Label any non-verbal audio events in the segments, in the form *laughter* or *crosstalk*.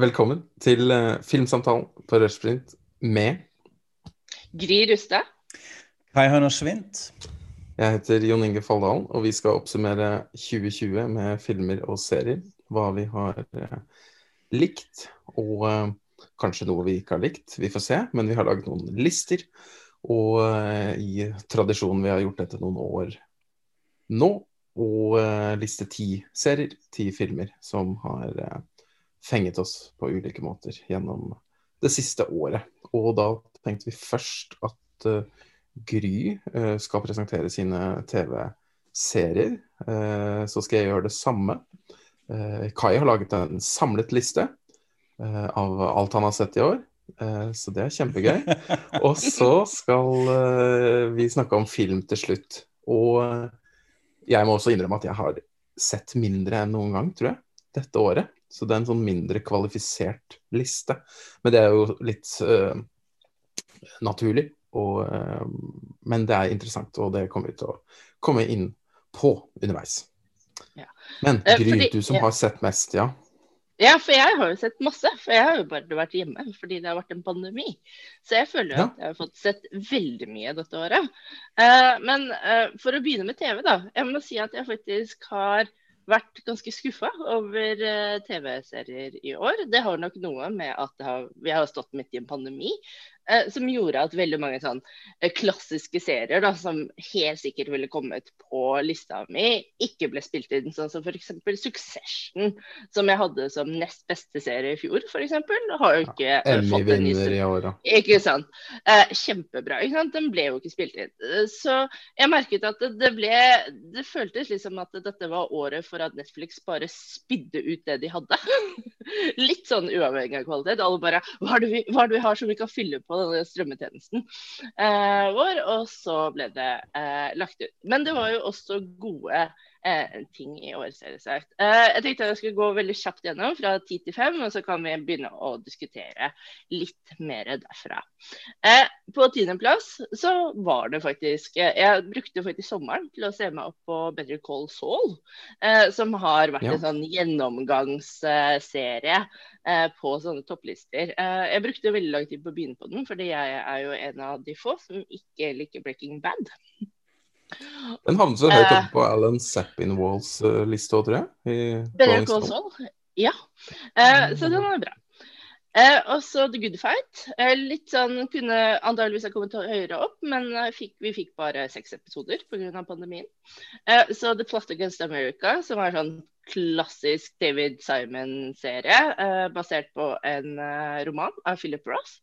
Velkommen til uh, Filmsamtalen på Rushprint med Gry Rustad. Kai Høner Svindt. Jeg heter Jon Inge Falldalen, og vi skal oppsummere 2020 med filmer og serier. Hva vi har uh, likt, og uh, kanskje noe vi ikke har likt. Vi får se, men vi har laget noen lister. Og i tradisjonen vi har gjort dette noen år nå, og liste ti serier, ti filmer, som har fenget oss på ulike måter gjennom det siste året. Og da tenkte vi først at uh, Gry uh, skal presentere sine TV-serier. Uh, så skal jeg gjøre det samme. Kai har laget en samlet liste av alt han har sett i år. så det er kjempegøy. *laughs* Og så skal vi snakke om film til slutt. Og jeg må også innrømme at jeg har sett mindre enn noen gang, tror jeg, dette året. Så det er en sånn mindre kvalifisert liste. Men det er jo litt uh, naturlig. Og, uh, men det er interessant, og det kommer vi til å komme inn på underveis. Ja. Men eh, Gry, fordi, du som ja. har sett mest, ja? Ja, for jeg har jo sett masse. For jeg har jo bare vært hjemme fordi det har vært en pandemi. Så jeg føler jo ja. at jeg har fått sett veldig mye dette året. Uh, men uh, for å begynne med TV, da. Jeg må si at jeg faktisk har vært ganske skuffa over uh, TV-serier i år. Det har nok noe med at har, vi har stått midt i en pandemi. Eh, som gjorde at veldig mange sånn eh, klassiske serier da, som helt sikkert ville kommet på lista mi, ikke ble spilt inn. Sånn som f.eks. Succession, som jeg hadde som nest beste serie i fjor, f.eks. Har jo ikke ja, fått en ny i år, da. Ikke sant. Eh, kjempebra. ikke sant? Den ble jo ikke spilt inn. Så jeg merket at det, det ble Det føltes liksom at dette var året for at Netflix bare spidde ut det de hadde. *laughs* Litt sånn uavhengig av kvalitet. Alle bare Hva er vi, hva er det vi har som vi kan fylle på? denne strømmetjenesten eh, vår, og så ble det eh, lagt ut. Men det var jo også gode eh, ting i årets ser det seg ut. Eh, jeg tenkte jeg skulle gå veldig kjapt gjennom fra ti til fem, og så kan vi begynne å diskutere litt mer derfra. Eh, på tiendeplass så var det faktisk eh, Jeg brukte faktisk sommeren til å se meg opp på Better Call Saul, som har vært ja. en sånn gjennomgangsserie på sånne topplister. jeg brukte veldig lang tid på å begynne på den, fordi jeg er jo en av de få som ikke liker Breaking Bad. Den havnet så høyt oppe på Alan Zappin-Walls uh, liste tror jeg. Better Call ja. Uh, så den er bra. Uh, og så The Good Fight. Uh, litt sånn kunne antakeligvis ha kommet høyere opp, men fikk, vi fikk bare seks episoder pga. pandemien. så The Plot Against America, som er sånn klassisk David Simon-serie, basert på en roman av Philip Ross.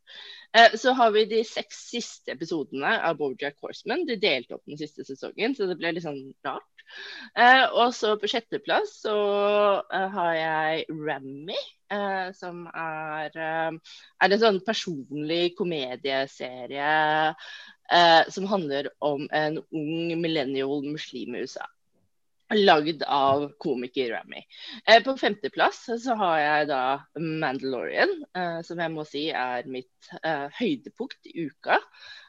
Eh, så har vi de seks siste episodene av Bojack Horseman. De delte opp den siste sesongen, så det ble litt sånn rart. Eh, og så på sjetteplass så eh, har jeg Rammy, som er, er en sånn personlig komedieserie som handler om en ung millennial muslim i USA lagd av komiker Rami. Eh, på femteplass så har jeg da Mandalorian, eh, som jeg må si er mitt eh, høydepunkt i uka.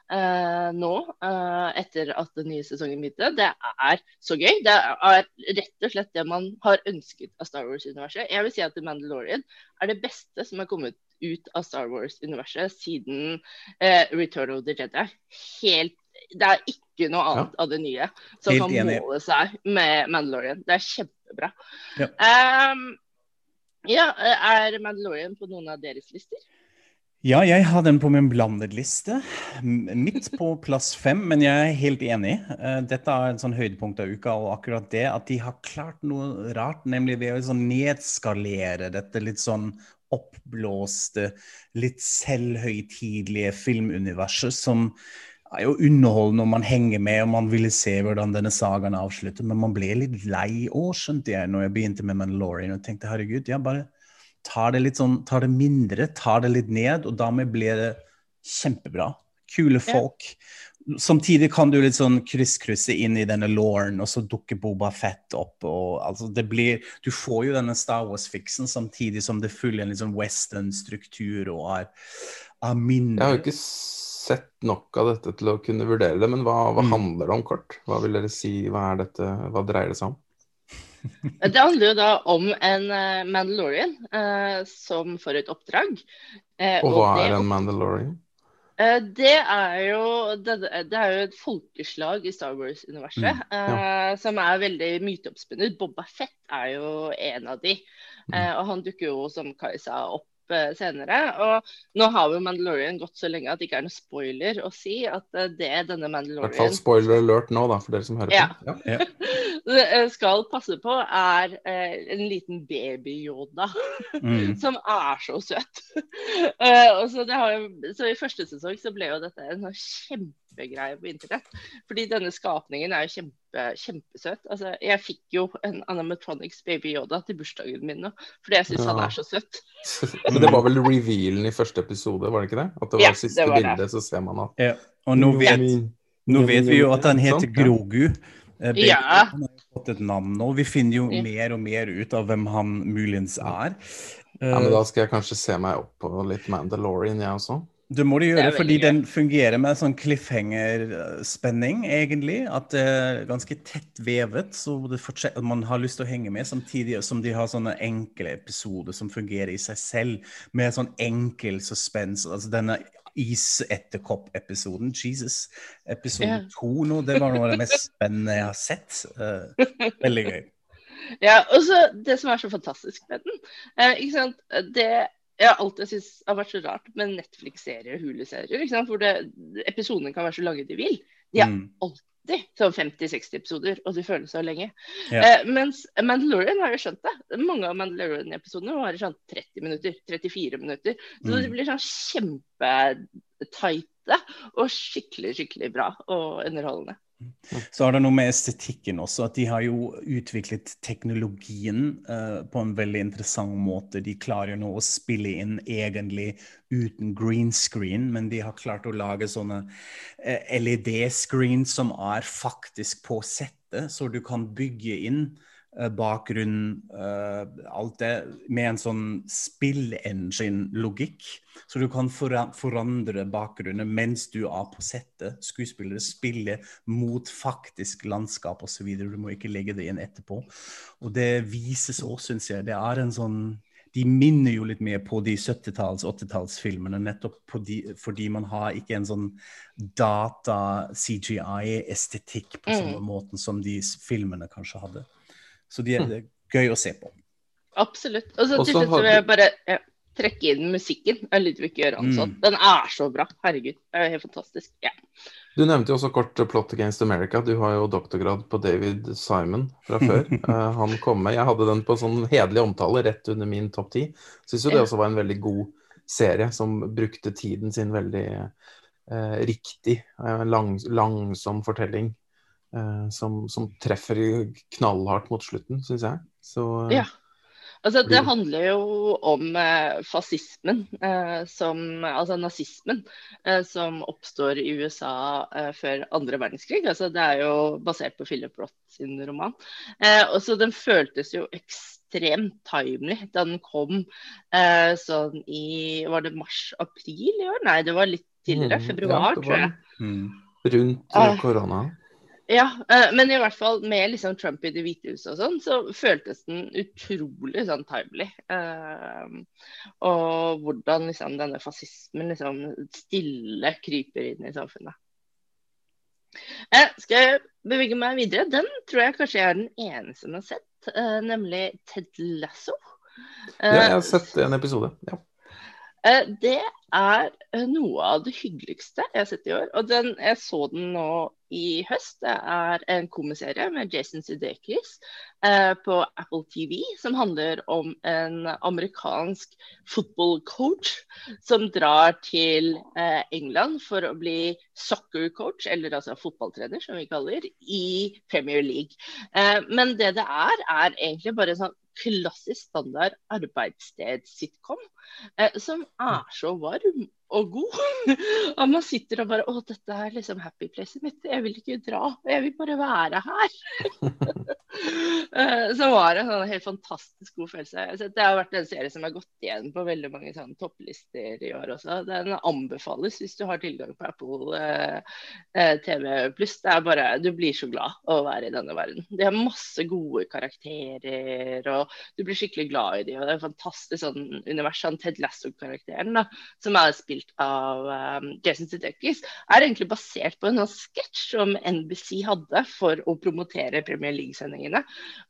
Uh, nå, uh, etter at den nye sesongen begynte. Det er så gøy. Det er rett og slett det man har ønsket av Star Wars-universet. Jeg vil si at Mandalorian er det beste som har kommet ut av Star Wars-universet siden uh, Return of the Jedi. Helt det er ikke noe annet ja. av det nye som Helt kan enig. måle seg med Mandalorian. Det er kjempebra. Ja. Um, ja, er Mandalorian på noen av deres lister? Ja, jeg har den på min blandet liste. Midt på plass fem, men jeg er helt enig. Eh, dette er en sånn høydepunkt av uka, og akkurat det at de har klart noe rart, nemlig ved å sånn nedskalere dette litt sånn oppblåste, litt selvhøytidelige filmuniverset som er jo underholdende når man henger med og man ville se hvordan denne sagaen avslutter, men man ble litt lei òg, skjønte jeg, når jeg begynte med Mandalorian og tenkte herregud, ja, bare tar det litt sånn, tar det mindre, tar det litt ned, og dermed ble det kjempebra. Kule folk. Ja. Samtidig kan du litt sånn krysskrysse inn i denne lauren, og så dukker Boba Fett opp. og altså det blir, Du får jo denne Star Wars-fiksen samtidig som det følger en litt sånn western-struktur og er, er mindre Jeg har jo ikke sett nok av dette til å kunne vurdere det, men hva, hva mm. handler det om kort? Hva vil dere si, hva er dette, hva dreier det seg om? *laughs* Det handler jo da om en uh, Mandalorian eh, som får et oppdrag. Eh, og hva og er en Mandalorian? det, er jo, det, det, er jo et folkeslag i Star Wars-universet mm, ja. som er veldig myteoppspunnet. Boba Fett er jo en av de. Mm. og han dukker jo, som Kai sa, opp Senere. Og nå har jo Mandalorian gått så lenge at det ikke er noe spoiler å si at eh, det er denne Mandalorian I hvert fall spoiler alert nå, da, for dere som hører ja. på. Ja. *laughs* Eh, skal passe på, er eh, en liten baby-Yoda *laughs* mm. som er så søt. *laughs* og så, har, så, i første sesong så ble jo dette en sånn kjempe kjempegreie på internett. Fordi denne skapningen er jo kjempe, kjempesøt. Altså, jeg fikk jo en Animatronics Baby Yoda til bursdagen min nå, fordi jeg syns ja. han er så søt. *laughs* Men det var vel revealen i første episode, var det ikke det? At det var ja, siste det var bildet, så ser man at ja. Og nå vet, nå vet, vi jo at han heter Grogu. Eh, baby. Ja. Han har fått et navn nå. Vi finner jo mer og mer ut av hvem han muligens er. Ja, men Da skal jeg kanskje se meg opp på litt Mandalorian, jeg også. Du må det gjøre, det fordi den fungerer med sånn cliffhanger-spenning, egentlig. At det er ganske tett vevet, så man har lyst til å henge med, samtidig som de har sånne enkle episoder som fungerer i seg selv, med sånn enkel suspens. Altså denne isetterkopp-episoden, Jesus, episode to yeah. nå, det var noe av det mest *laughs* spennende jeg har sett. Uh, veldig gøy. Ja, og så det som er så fantastisk med den, uh, ikke sant, det jeg har alltid syntes det har vært så rart med Netflix-serier og Hulu-serier. Hvor det, episodene kan være så lange de vil. De er mm. alltid sånn 50-60 episoder, og de føles så lenge. Yeah. Eh, mens Mandalorian har jo skjønt det. Mange av Mandalorian-episodene varer sånn 30 minutter, 34 minutter. Så mm. de blir sånn kjempetighte og skikkelig, skikkelig bra og underholdende. Så har det noe med estetikken også, at de har jo utviklet teknologien uh, på en veldig interessant måte. De klarer jo nå å spille inn egentlig uten green screen, men de har klart å lage sånne eh, LED-screen som er faktisk på settet, så du kan bygge inn bakgrunn, alt det, med en sånn spill-engine-logikk. Så du kan forandre bakgrunnen mens du er på settet. Skuespillere spiller mot faktisk landskap osv. Du må ikke legge det inn etterpå. Og det vises òg, syns jeg. Det er en sånn de minner jo litt mer på de 70-talls-, 80-tallsfilmene, nettopp de, fordi man har ikke en sånn data-CGI-estetikk på samme mm. måten som de filmene kanskje hadde. Så de er, det er gøy å se på. Absolutt. Og så til slutt vil jeg bare ja trekke inn musikken av Ludvig Göransson. Mm. Den er så bra. Herregud. Det er helt fantastisk. Ja. Du nevnte jo også kort Plot Against America. Du har jo doktorgrad på David Simon fra *laughs* før. uh, han kom med. Jeg hadde den på sånn hederlig omtale rett under min topp ti. Syns jo det også var en veldig god serie som brukte tiden sin veldig uh, riktig. Uh, lang, langsom fortelling som, som, treffer knallhardt mot slutten, syns jeg. Så ja. Altså, det handler jo om eh, fascismen, eh, som, altså nazismen, eh, som oppstår i USA eh, før andre verdenskrig. Altså, det er jo basert på Philip Roth sin roman. Eh, og så Den føltes jo ekstremt timely da den kom eh, sånn i Var det mars-april i år? Nei, det var litt tidligere. Mm, februar, ja, tror jeg. Mm. Rundt ah. korona. Ja, uh, men i hvert fall med liksom Trump i Det hvite huset og sånn, så føltes den utrolig sånn timely. Uh, og hvordan liksom denne fascismen liksom stille kryper inn i samfunnet. Skal jeg bevege meg videre? Den tror jeg kanskje jeg er den eneste som har sett, nemlig Ted Lasso. ja, jeg har sett en episode. ja. Det er noe av det hyggeligste jeg har sett i år. Og den, jeg så den nå i høst. Det er en komiserie med Jason Sudeikis eh, på Apple TV som handler om en amerikansk football-coach som drar til eh, England for å bli soccer-coach, eller altså fotballtrener, som vi kaller, i Premier League. Eh, men det det er, er egentlig bare sånn klassisk standard arbeidssted-sitcom eh, som er så varm og god. *laughs* Og man sitter og bare Å, dette er liksom happy placet mitt. Jeg vil ikke dra. Jeg vil bare være her. *laughs* Eh, så var det en sånn helt fantastisk god følelse. Det har vært en serie som har gått igjen på veldig mange sånn topplister i år også. Den anbefales hvis du har tilgang på Apple eh, eh TV pluss. Det er bare Du blir så glad å være i denne verden. De har masse gode karakterer, og du blir skikkelig glad i dem. Og det er et fantastisk sånn univers. Sånn Ted Lasso-karakteren, da, som er spilt av um, Jason Sudeikis, er egentlig basert på en sånn sketsj som NBC hadde for å promotere Premier League-sendingene.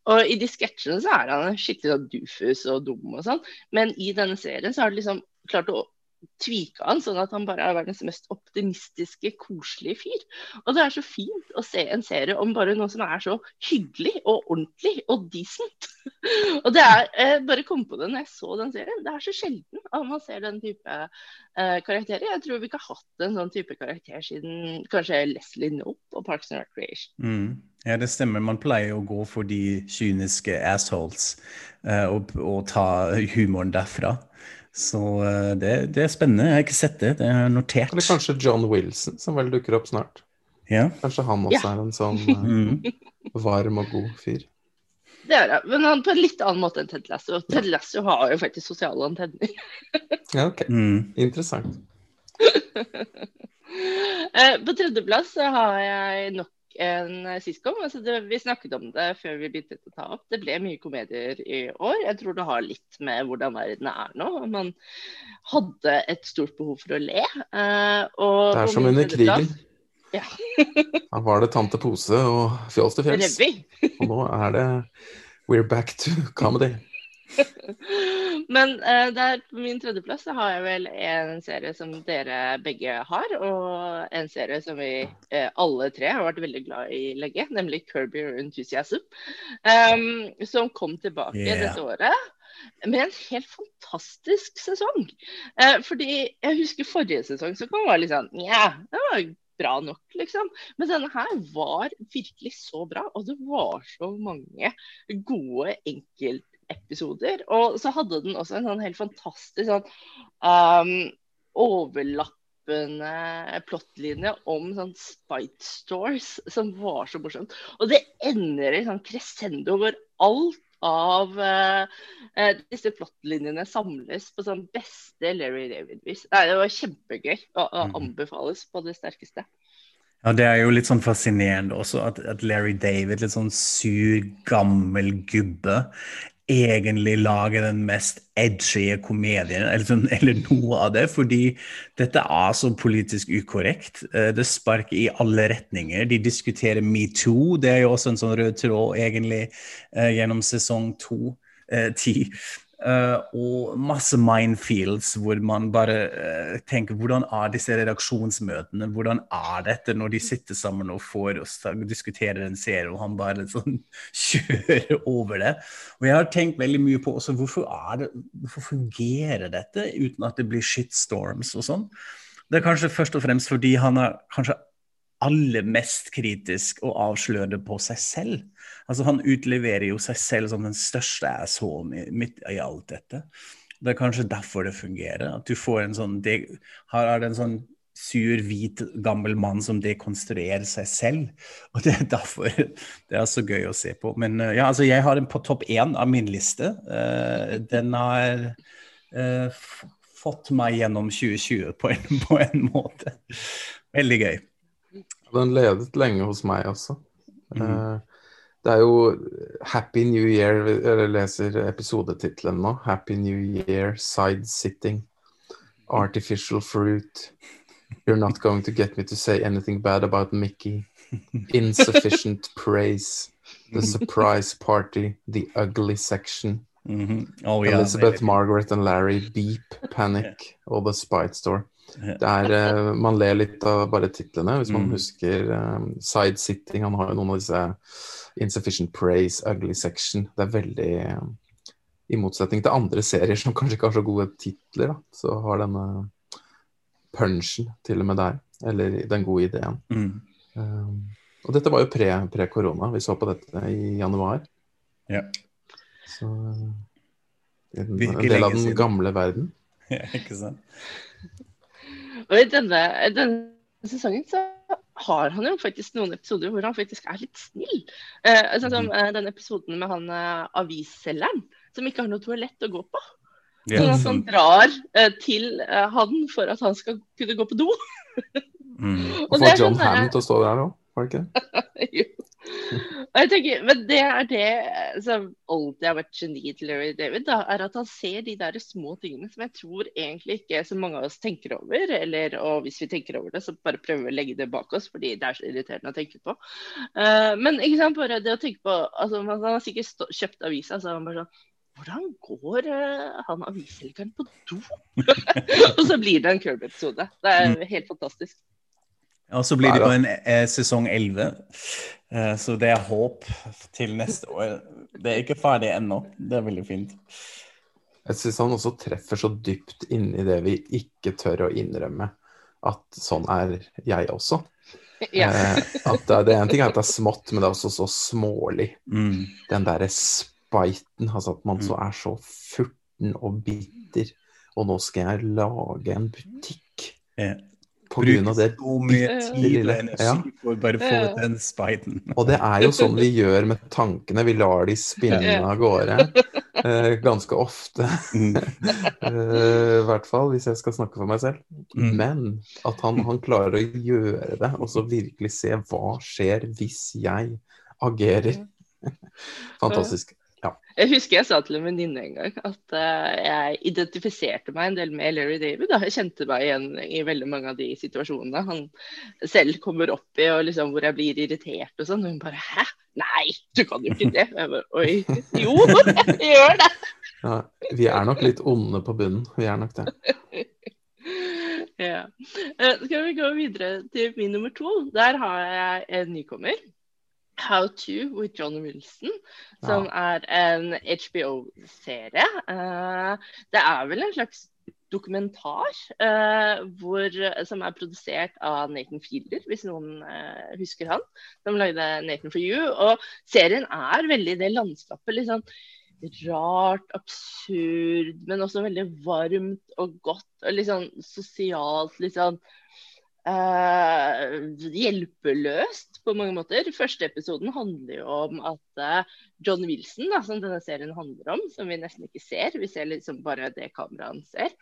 Og i de sketsjene så er han skikkelig sånn dufus og dum og sånn, men i denne serien så har de liksom klart å tvika han sånn at han bare er verdens mest optimistiske, koselige fyr. Og det er så fint å se en serie om bare noe som er så hyggelig og ordentlig og decent. *laughs* og det er jeg bare kom på det når jeg så den serien. Det er så sjelden at man ser den type eh, karakterer. Jeg tror vi ikke har hatt en sånn type karakter siden kanskje Leslie Nope og Parks and Recreation. Mm. Ja, det stemmer. Man pleier å gå for de kyniske assholes eh, og, og ta humoren derfra. Så uh, det, det, er spennende. Jeg har ikke sett det. Det er notert. Eller kanskje John Wilson, som vel dukker opp snart. Ja. Kanskje han også ja. er en sånn uh, *laughs* varm og god fyr. Det er det, men han på en litt annen måte enn Ted Lasso. Ted Lasso har jo faktisk sosiale antenner. *laughs* ja, ok. Mm. Interessant. *laughs* Eh, på tredjeplass har jeg nok en sitcom. Altså det, vi snakket om det før vi begynte å ta opp. Det ble mye komedier i år. Jeg tror det har litt med hvordan verden er nå. Man hadde et stort behov for å le. Uh, det er som under krigen. Ja. *laughs* da var det Tante Pose og Fjols til fjells. og nå er det We're back to comedy. *laughs* Men uh, der på min tredjeplass så har jeg vel en serie som dere begge har, og en serie som vi uh, alle tre har vært veldig glad i lenge, nemlig Kirby Enthusiasm. Um, som kom tilbake yeah. dette året med en helt fantastisk sesong. Eh, fordi jeg husker forrige sesong så kom det litt sånn Ja, det var bra nok, liksom. Men denne her var virkelig så bra, og det var så mange gode enkelt episoder. Og så hadde den også en sånn helt fantastisk sånn um, overlappende plottlinje om sånn Spite Stores som var så morsomt. Og det ender i sånn crescendo hvor alt av uh, disse plottlinjene samles på sånn beste Larry David-vis. Det var kjempegøy og, og mm. anbefales på det sterkeste. Ja, Det er jo litt sånn fascinerende også at, at Larry David, litt sånn sur, gammel gubbe, egentlig lage den mest edgy komedien, eller, sånn, *laughs* eller, noe av det. Fordi dette er så politisk ukorrekt. Eh, det sparker i alle retninger. De diskuterer metoo. Det er jo også en sånn rød tråd egentlig eh, gjennom sesong to. Eh, ti. Uh, og masse minefields hvor man bare uh, tenker hvordan er disse redaksjonsmøtene? Hvordan er dette når de sitter sammen og får oss diskutere en serie, og han bare sånn *laughs* kjører over det? Og jeg har tenkt veldig mye på også, hvorfor, er det, hvorfor fungerer dette uten at det blir shitstorms og sånn? Det er kanskje først og fremst fordi han har kanskje aller mest kritisk og avslørende på seg selv. Altså Han utleverer jo seg selv som den største assholen midt i alt dette. Det er kanskje derfor det fungerer. At du får en sånn det, Her er det en sånn sur, hvit, gammel mann som dekonstruerer seg selv. Og det er derfor det er så gøy å se på. Men uh, ja, altså jeg har den på topp én av min liste. Uh, den har uh, fått meg gjennom 2020 på en, på en måte. Veldig gøy. Den ledet lenge hos meg også. Mm. Det er jo Happy New Year Jeg leser episodetittelen nå. Happy New Year, Side Sitting, Artificial Fruit. You're not going to get me to say anything bad about Mickey. Insufficient *laughs* praise. The surprise party. The ugly section. Mm -hmm. oh, yeah, Elizabeth, Margaret and Larry. Beep, Panic *laughs* yeah. All The Spite Store. Det er, uh, man ler litt av bare titlene, hvis man mm. husker um, Side Sitting. Han har jo noen av disse Insufficient Praise, Ugly Section. Det er veldig um, I motsetning til andre serier som kanskje ikke har så gode titler, da, så har denne punchen til og med der. Eller den gode ideen. Mm. Um, og dette var jo pre-korona. Pre Vi så på dette i januar. Ja. Så en, del av den gamle verden. *laughs* Ja, ikke sant. Og i denne, denne sesongen så har han jo faktisk noen episoder hvor han faktisk er litt snill. Eh, sånn som eh, den episoden med han eh, avisselgeren som ikke har noe toalett å gå på. Ja, Sånn at han drar eh, til eh, han for at han skal kunne gå på do. *laughs* mm. Og det er John sånn der- til å stå der òg, var det ikke det? *laughs* Jo. Jeg tenker, Men det er det som alltid har vært geniet til Larry David. da, er At han ser de der små tingene som jeg tror egentlig ikke så mange av oss tenker over. Eller og hvis vi tenker over det, så bare prøver vi å legge det bak oss, fordi det er så irriterende å tenke på. Uh, men ikke sant, bare det å tenke på altså, Han har sikkert stå, kjøpt avisa, så er han bare sånn hvordan går uh, han avisselgeren på do? *laughs* og så blir det en curb-episode. Det er helt fantastisk. Og så blir det jo en eh, sesong 11, eh, så det er håp til neste år. Det er ikke ferdig ennå. Det er veldig fint. Jeg syns han også treffer så dypt inni det vi ikke tør å innrømme. At sånn er jeg også. Ja. Eh, at det, er en ting er at det er smått, men det er også så smålig. Mm. Den derre spiten, altså at man så er så furten og bitter. Og nå skal jeg lage en butikk Ja. På grunn av det. så mye tid og energi Ja. for å bare få ut den spiden. Og det er jo sånn vi gjør med tankene. Vi lar de spinne av gårde eh, ganske ofte. Mm. *laughs* Eh, I hvert fall hvis jeg skal snakke for meg selv. Mm. Men at han, han klarer å gjøre det, og så virkelig se hva skjer hvis jeg agerer. *laughs* Fantastisk. Jeg husker jeg sa til en venninne en gang at uh, jeg identifiserte meg en del med Larry David. Da. Jeg kjente meg igjen i veldig mange av de situasjonene han selv kommer opp i, og liksom hvor jeg blir irritert og sånn. Og hun bare 'hæ? Nei, du kan jo ikke det'. Jeg bare, Oi. Jo, *laughs* jeg gjør det. Ja, vi er nok litt onde på bunnen. Vi er nok det. *laughs* Ja. Uh, Skal vi gå videre til min nummer to? Der har jeg en nykommer. How to with John Wilson, som er en HBO-serie. Eh, det er vel en slags dokumentar eh, hvor, som er produsert av Nathan Fielder, hvis noen eh, husker han. Som lagde Nathan for you. Og serien er veldig det landskapet. litt sånn rart, absurd, men også veldig varmt og godt. Og litt sånn sosialt, litt sånn hjelpeløst på mange måter. Første episoden handler jo om at eh, John Wilson, da, som denne serien handler om, som vi nesten ikke ser, vi ser liksom bare det kameraet han ser,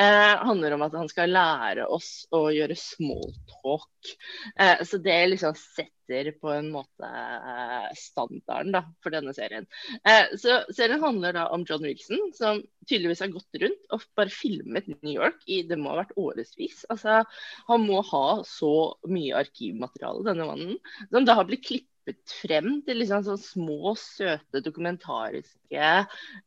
eh, handler om at han skal lære oss å gjøre smalltalk. Eh, så det liksom setter på en måte eh, standarden da, for denne serien. Eh, så serien handler da om John Wilson, som tydeligvis har gått rundt og bare filmet New York i det må ha vært årevis. Altså, han må ha så mye arkivmateriale, denne mannen, som da har blitt klippet frem til liksom sånn små, søte, dokumentariske,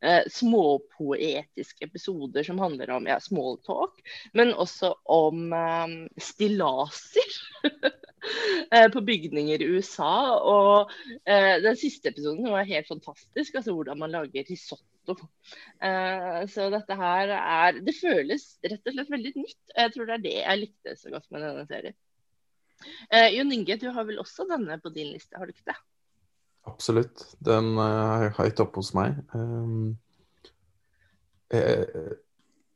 eh, småpoetiske episoder som handler om ja, small talk, men også om eh, stillaser. *laughs* eh, på bygninger i USA. Og eh, den siste episoden var helt fantastisk. Altså hvordan man lager risotto. Eh, så dette her er Det føles rett og slett veldig nytt. Jeg tror det er det jeg likte så godt med denne serien. Eh, Jon Inge, du har vel også denne på din liste, har du ikke det? Absolutt. Den er høyt oppe hos meg. Um, eh,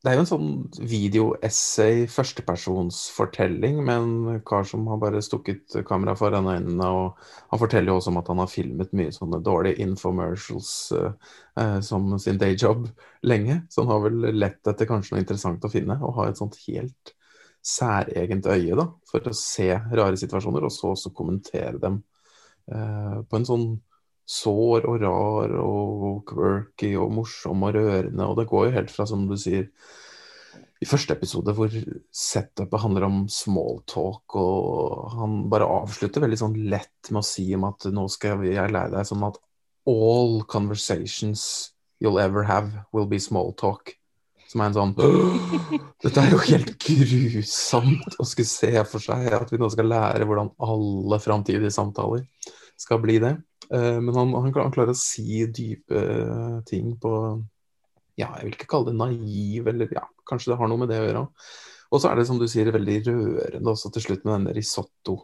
det er jo en sånn video-essay, førstepersonsfortelling, med en kar som har bare stukket kamera foran øynene. Og han forteller jo også om at han har filmet mye sånne dårlige infomercials eh, eh, som sin dayjob lenge. Så han har vel lett etter kanskje noe interessant å finne, og har et sånt helt særegent øye da, for å se rare situasjoner, og så også kommentere dem eh, på en sånn sår og rar og quirky og morsom og rørende. Og det går jo helt fra, som du sier, i første episode hvor setupet handler om smalltalk, og han bare avslutter veldig sånn lett med å si om at nå skal jeg lære deg sånn at all conversations you'll ever have will be smalltalk. Som er en sånn *gasps* Dette er jo helt grusomt å skulle se for seg at vi nå skal lære hvordan alle framtidige samtaler skal bli det. Eh, Men han, han, han klarer å si dype eh, ting på Ja, jeg vil ikke kalle det naiv, eller ja, kanskje det har noe med det å gjøre. Og så er det, som du sier, veldig rørende også til slutt med denne risotto.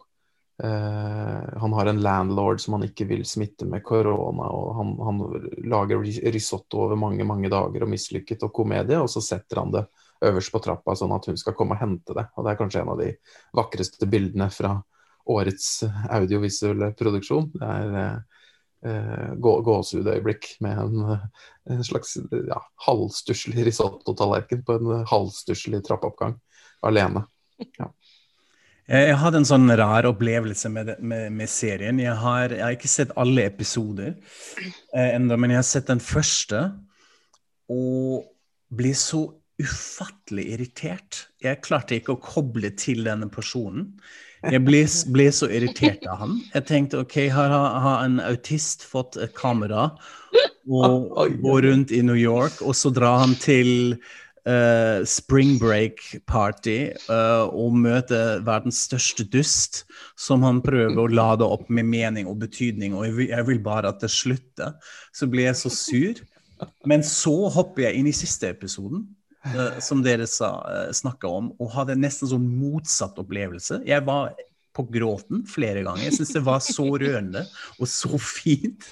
Eh, han har en landlord som han ikke vil smitte med korona, og han, han lager risotto over mange mange dager og mislykket og komedie, og så setter han det øverst på trappa, sånn at hun skal komme og hente det. Og det er kanskje en av de vakreste bildene fra årets audiovisuelle produksjon. Det er eh, gå gåsehudøyeblikk med en, en slags ja, halvstusslig risottotallerken på en halvstusslig trappeoppgang alene. Ja. Jeg hadde en sånn rar opplevelse med, med, med serien. Jeg har, jeg har, ikke sett alle episoder eh, enda, men jeg har sett den første. Og ble så ufattelig irritert. Jeg klarte ikke å koble til denne personen. Jeg ble, ble så irritert av han. Jeg tenkte OK, har, har en autist fått et kamera og går rundt i New York, og så drar han til uh, spring break party uh, og møte verdens største dust, som han prøver å lade opp med mening og betydning, og jeg vil, jeg vil bare at det slutter. Så blir jeg så sur. Men så hopper jeg inn i siste episoden. Uh, som dere sa, uh, snakka om, og hadde nesten sånn motsatt opplevelse. Jeg var på gråten flere ganger. Jeg syns det var så rørende og så fint.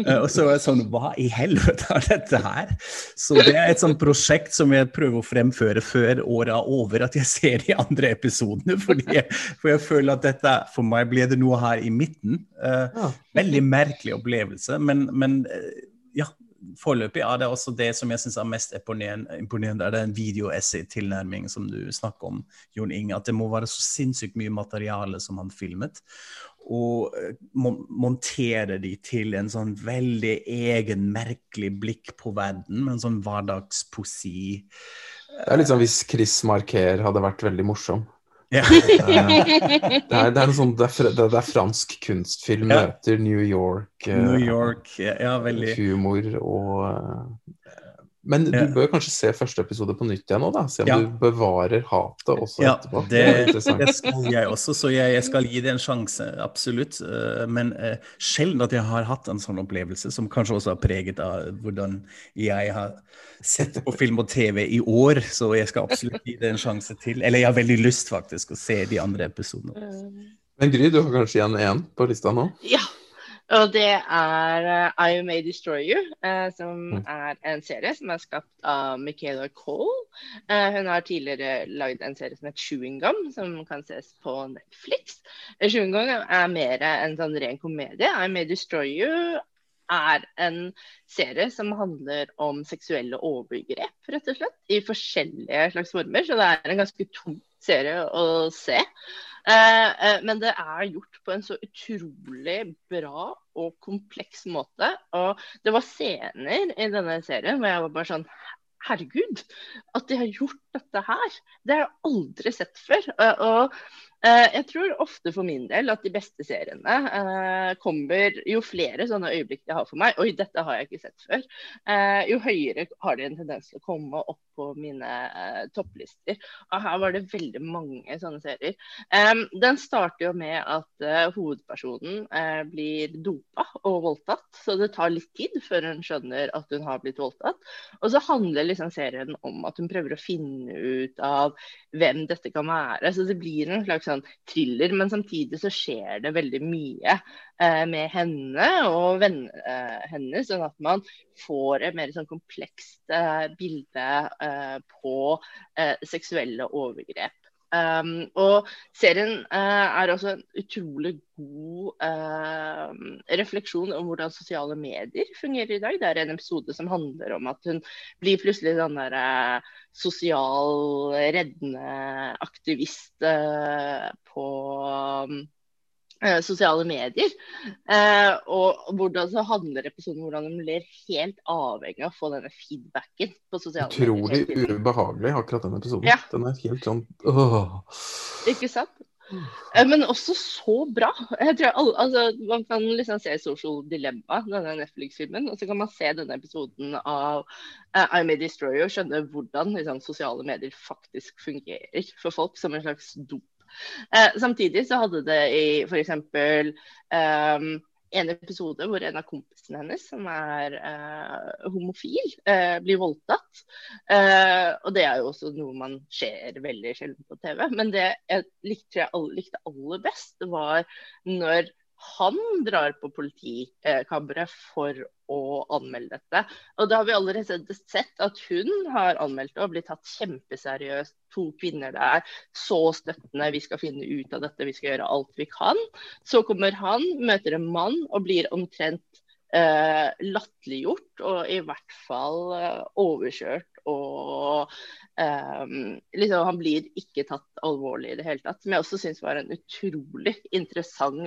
Uh, og så var jeg sånn Hva i helvete er dette her? Så det er et sånt prosjekt som jeg prøver å fremføre før året er over, at jeg ser de andre episodene. Fordi jeg, for jeg føler at dette For meg ble det noe her i midten. Uh, veldig merkelig opplevelse, men, men uh, ja, foreløpig er det også det som jeg syns er mest imponerende, er den videoessay-tilnærmingen som du snakker om, Jon Inge. At det må være så sinnssykt mye materiale som han filmet. Og eh, montere de til en sånn veldig egen, merkelig blikk på verden, med en sånn hverdagspoesi. Det er litt sånn hvis Chris Marker hadde vært veldig morsom. *laughs* Ja. det, er, det, er sånn, det, er, det, er, fransk kunstfilm ja. møter New York. New York, ja, veldig. Humor og eh, men du ja. bør kanskje se første episode på nytt igjen nå, da. Se om ja. du bevarer hatet også ja, etterpå. Det, det, skal jeg også, så jeg, jeg, skal gi det en sjanse, absolutt. Eh, men uh, sjelden at jeg har hatt en sånn opplevelse, som kanskje også er preget av hvordan jeg har sett på film og TV i år. Så jeg skal absolutt gi det en sjanse til. Eller jeg har veldig lyst faktisk å se de andre episodene. Men Gry, du har kanskje igjen én på lista nå? Ja. Og det er uh, I May Destroy You, uh, som mm. er en serie som er skapt av Michaela Cole. Uh, hun har tidligere lagd en serie som heter Chewing Gum, som kan ses på Netflix. Chewing Gum er mer en sånn ren komedie. I May Destroy You er en serie som handler om seksuelle overgrep, rett og slett. I forskjellige slags former. Så det er en ganske tung serie å se. Eh, eh, men det er gjort på en så utrolig bra og kompleks måte. Og det var scener i denne serien hvor jeg var bare sånn Herregud, at de har gjort dette her. Det har jeg aldri sett før. Og, og Eh, jeg tror ofte for min del at de beste seriene uh, kommer Jo flere sånne øyeblikk de har for meg, oi, dette har jeg ikke sett før, uh, jo høyere har de en tendens til å komme opp på mine topplister. Og her var det veldig mange sånne serier. Den starter jo med at hovedpersonen blir dopa og voldtatt, så det tar litt tid før hun skjønner at hun har blitt voldtatt. Og så handler liksom serien om at hun prøver å finne ut av hvem dette kan være. Så det blir en slags sånn thriller, men samtidig så skjer det veldig mye eh, med henne og vennene eh, hennes, sånn at man får et mer sånn komplekst eh, bilde eh, på eh, seksuelle overgrep. Um, og serien uh, er også en utrolig god uh, refleksjon om hvordan sosiale medier fungerer i dag. Det er en episode som handler om at hun blir plutselig den der uh, sosial, reddende aktivist på um, Eh, sosiale medier. Eh, og hvordan så handler episoden om hvordan de blir helt avhengig av å få denne feedbacken på sosiale Utrolig medier. Utrolig ubehagelig, akkurat den episoden. Ja. Den er helt sånn åh. Ikke sant? Eh, men også så bra. Jeg tror alle, altså, Man kan liksom se Social Dilemma, denne Netflix-filmen, og så kan man se denne episoden av uh, I May Destroy og skjønne hvordan liksom, sosiale medier faktisk fungerer for folk som en slags dop Eh, samtidig så hadde det i f.eks. Um, en episode hvor en av kompisene hennes, som er uh, homofil, uh, blir voldtatt. Uh, og det er jo også noe man ser veldig sjelden på TV. Men det jeg likte, jeg likte aller best, var når han drar på politikammeret for å anmelde dette. Og da har vi allerede sett at hun har anmeldt det og blitt tatt kjempeseriøst. To kvinner der, så støttende. Vi skal finne ut av dette, vi skal gjøre alt vi kan. Så kommer han, møter en mann og blir omtrent eh, latterliggjort og i hvert fall eh, overkjørt. Og um, liksom, han blir ikke tatt alvorlig i det hele tatt. Som jeg også syns var en utrolig interessant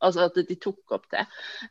Altså at de tok opp det.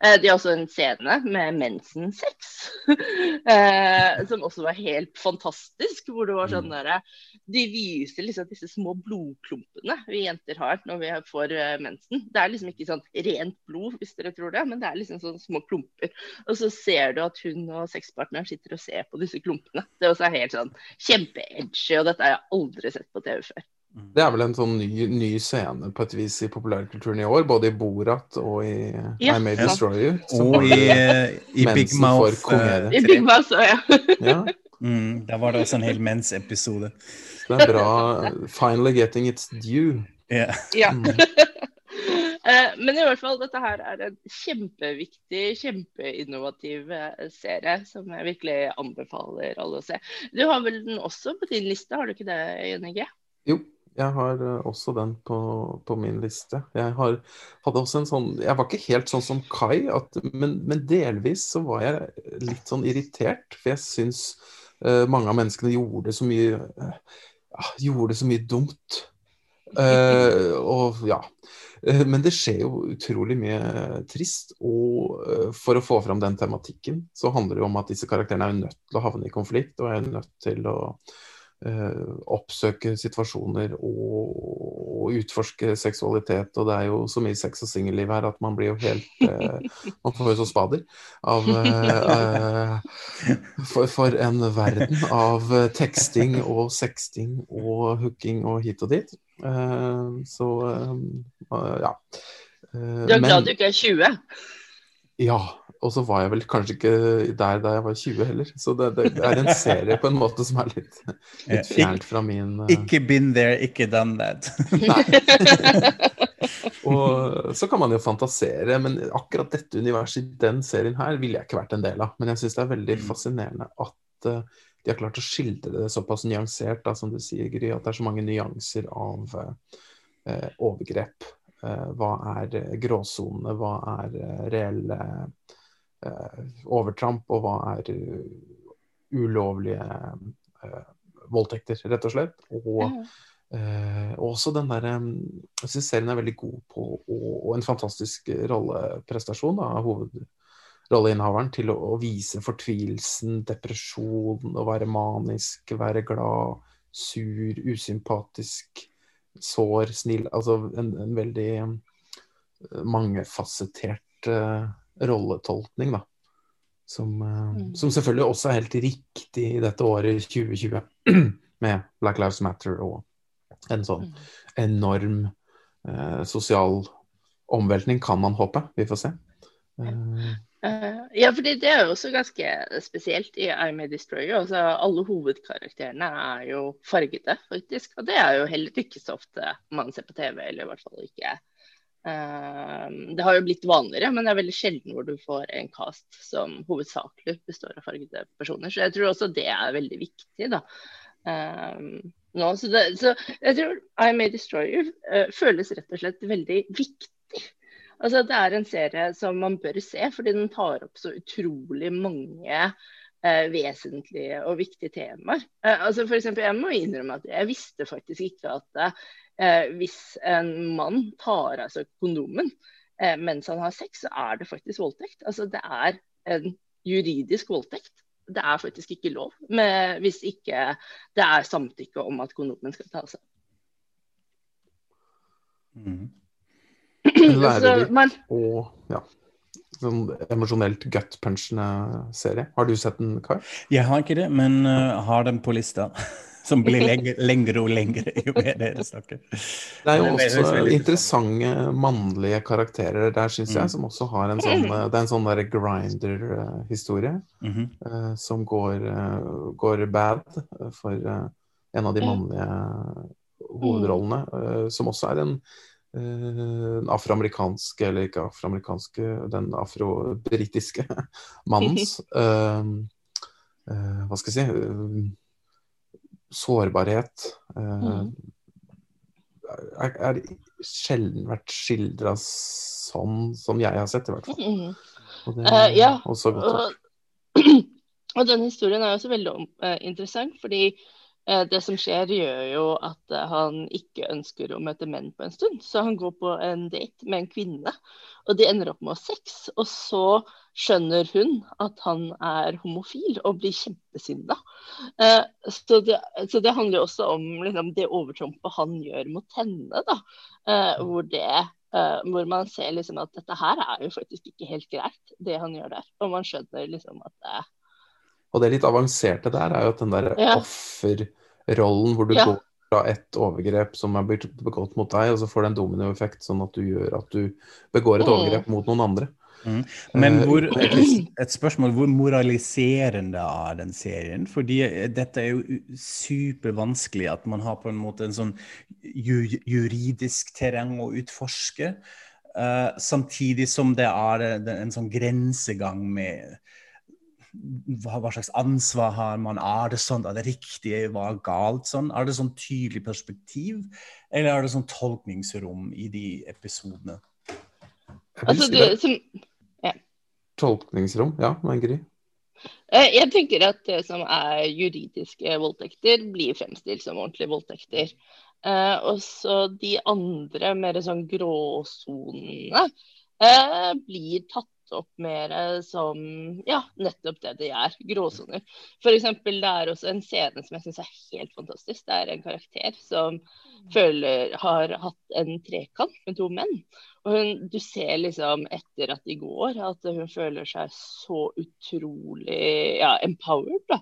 Eh, de har også en scene med mensensex, *laughs* eh, som også var helt fantastisk. Hvor det var sånn mm. der, De viser liksom disse små blodklumpene vi jenter har når vi får eh, mensen. Det er liksom ikke sånn rent blod, hvis dere tror det, men det er liksom sånne små klumper. Og så ser du at hun og sexpartneren sitter og ser på disse klumpene. Det er også helt sånn kjempeedgy, og dette har jeg aldri sett på TV før. Mm. Det er vel en sånn ny, ny, scene på et vis i populærkulturen i år, både i Borat og i ja, I May Destroy You. Og i, i Big Mouth. Uh, I Big Mouth ja. ja. *laughs* Mm, der var det også en hel mensepisode. Det er bra. Finally getting its due. Yeah. Ja. Mm. *laughs* Men i hvert fall, dette her er en kjempeviktig, kjempeinnovativ eh, serie som jeg virkelig anbefaler alle å se. Du har vel den også på din liste, har du ikke det, Jønne Jo, jeg har eh, også den på, på, min liste. Jeg har, sånn Jeg var ikke helt sånn som Kai, at, men, men, delvis så var jeg litt sånn irritert. For jeg syns uh, mange av menneskene gjorde så mye uh, Gjorde så mye dumt. Uh, *laughs* og ja. Men det skjer jo utrolig mye trist. Og for å få fram den tematikken, så handler det jo om at disse karakterene er nødt til å havne i konflikt, og er nødt til å oppsøke situasjoner og, utforske seksualitet. Og det er jo så mye sex og singelliv her at man blir jo helt eh, Man får jo så spader av eh, for, for, en verden av teksting og sexting og hooking og hit og dit. så ja. du er glad du ikke er 20? Ja. Og så var jeg vel kanskje ikke der da jeg var 20 heller. Så det, det er en serie på en måte som er litt, litt fjernt fra min uh... Ikke been there, ikke done that. *laughs* Og så kan man jo fantasere, men akkurat dette universet i den serien her ville jeg ikke vært en del av. Men jeg syns det er veldig mm. fascinerende at uh, de har klart å skildre det såpass nyansert, da, som du sier, Gry, at det er så mange nyanser av uh, overgrep. hva er gråsonene, hva er reelle overtramp, og hva er eh, ulovlige eh, voldtekter, rett og slett. Og mm. også den der, Jeg syns serien er veldig god på og, og en fantastisk rolleprestasjon av hovedrolleinnehaveren til å, å, vise fortvilelsen, depresjon, å være manisk, være glad, sur, usympatisk, sår, snill. Altså en, en veldig mangefasettert uh, rolletolkning, da. Som, uh, mm. som, selvfølgelig også er helt riktig i dette året 2020, *clears throat* med Black Lives Matter og en sånn mm. enorm uh, sosial omveltning, kan man håpe. Vi får se. Uh, ja, fordi det er jo også ganske spesielt i I May Destroyer. Altså, alle hovedkarakterene er jo fargete, faktisk. Og det er jo heller ikke så ofte man ser på TV, eller i hvert fall ikke det har jo blitt vanligere, men det er veldig sjelden hvor du får en cast som hovedsakelig består av fargede personer. Så jeg tror også det er veldig viktig. da. Um, nå, så, det, så, jeg tror I May Destroy You uh, føles rett og slett veldig viktig. Altså Det er en serie som man bør se, fordi den tar opp så utrolig mange uh, vesentlige og viktige temaer. Uh, altså for eksempel, Jeg må innrømme at jeg visste faktisk ikke at eh, hvis en mann tar av seg kondomen eh, mens han har sex, så er det faktisk voldtekt. Altså det er en juridisk voldtekt. Det er faktisk ikke lov med, hvis ikke det er samtykke om at kondomen skal ta av seg. Mm. *clears throat* Lærerik man... og ja, sånn emosjonelt gut-punchende serie. Har du sett den, Kai? Jeg har ikke det, men uh, har den på lista. *laughs* Som blir lengre og lengre jo mer dere snakker. Det er jo også interessante mannlige karakterer der, syns jeg, mm. som også har en sånn Det er en sånn derre grinder-historie mm -hmm. uh, som går, uh, går, bad for uh, en av de mannlige hovedrollene, som også er en den afroamerikanske, eller ikke afroamerikanske, den afro-britiske *laughs* mannens *laughs* Hva skal jeg si Sårbarhet. Mm. Er, er sjelden vært skildra sånn som jeg har sett, i hvert fall. Mm. Og det er uh, ja. også godt gjort. *clears throat* Og den historien er også veldig uh, interessant, fordi uh, det som skjer, gjør jo at uh, han ikke ønsker å møte menn på en stund. Så han går på en date med en kvinne, og de ender opp med å ha sex. Og så skjønner hun at han er homofil, og blir kjempesinna. Så, så, det handler jo også om liksom, det overtrampet han gjør mot henne, da. hvor det eh, hvor man ser liksom at dette her er jo faktisk ikke helt greit, det han gjør der. Og man skjønner liksom at det Og det litt avanserte der er jo at den der ja. offerrollen hvor du ja. går fra et overgrep som er begått mot deg, og så får det en dominoeffekt sånn at du gjør at du begår et mm. overgrep mot noen andre. Mm. Men eh, hvor, et spørsmål hvor moraliserende er den serien? Fordi eh, dette er jo supervanskelig at man har på en måte en sånn juridisk terreng å utforske. Uh, samtidig som det er en sånn grensegang med hva, hva, slags ansvar har man? Er det sånn, er det riktig, hva er galt sånn? Er det sånn tydelig perspektiv, eller er det sånn tolkningsrom i de episodene? Altså, du, som, tolkningsrom. Ja, Margrit? Eh, jeg tenker at det som er juridiske voldtekter, blir fremstilt som ordentlige voldtekter. Eh, og så de andre mer sånn gråsonene eh, blir tatt opp mer som ja, nettopp det de er, gråsoner. F.eks. det er også en scene som jeg syns er helt fantastisk. Det er en karakter som føler har hatt en trekant med to menn. Og hun, du ser liksom etter at de går, at hun føler seg så utrolig ja, empowered. da.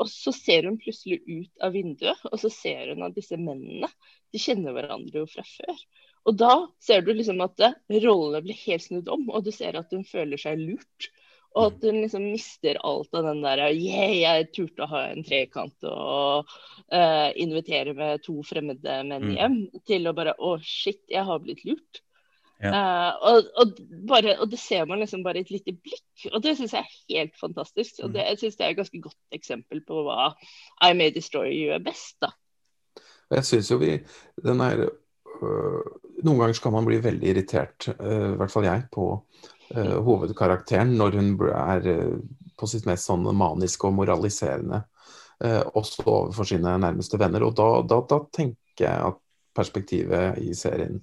Og så ser hun plutselig ut av vinduet, og så ser hun at disse mennene de kjenner hverandre jo fra før. Og da ser du liksom at rollene blir helt snudd om, og du ser at hun føler seg lurt. Og at hun liksom mister alt av den der yeah, jeg turte å ha en trekant og uh, invitere med to fremmede menn mm. hjem, til å bare å, shit, jeg har blitt lurt. Ja. Uh, og, og, bare, og, det ser man liksom bare i et lite blikk, og det syns jeg er helt fantastisk. Og mm. det, jeg syns det er et ganske godt eksempel på hva I May Destroy gjør best. da. Jeg syns jo vi den er, øh, Noen ganger skal man bli veldig irritert, øh, i hvert fall jeg, på øh, hovedkarakteren når hun er øh, på sitt mest sånn maniske og moraliserende. Øh, også overfor sine nærmeste venner. Og da, da, da tenker jeg at perspektivet i serien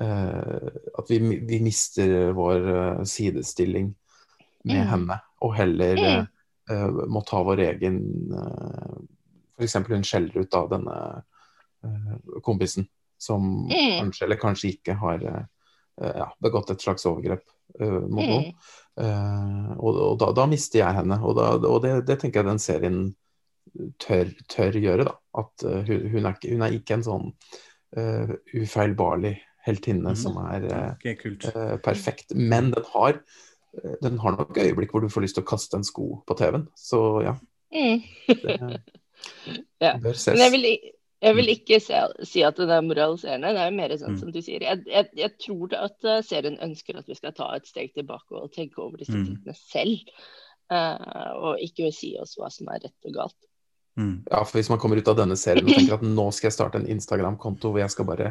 Eh, at vi, vi, mister vår eh, sidestilling med mm. henne, og heller mm. uh, må ta vår egen uh, F.eks. hun skjeller ut av denne uh, kompisen som mm. kanskje eller kanskje ikke har ja, begått et slags overgrep mot mm. noen. og, og da, da, mister jeg henne, og, da, og det, det, tenker jeg den serien tør, tør gjøre. da, At hun, hun, er, hun, er, ikke en sånn ufeilbarlig heltinne mm. som er okay, uh, perfekt. Men den har, eh, den har nok øyeblikk hvor du får lyst til å kaste en sko på TV-en. Så ja. Mm. det, *laughs* ja. bør ses. Men jeg vil, jeg vil ikke se, si at den er moraliserende. Det er mer sånn mm. som du sier. Jeg, jeg, jeg, tror at serien ønsker at vi skal ta et steg tilbake og tenke over disse mm. tingene selv. Uh, og ikke si oss hva som er rett og galt. Mm. Ja, for Hvis man kommer ut av denne serien og tenker at nå skal jeg starte en Instagram-konto hvor jeg skal bare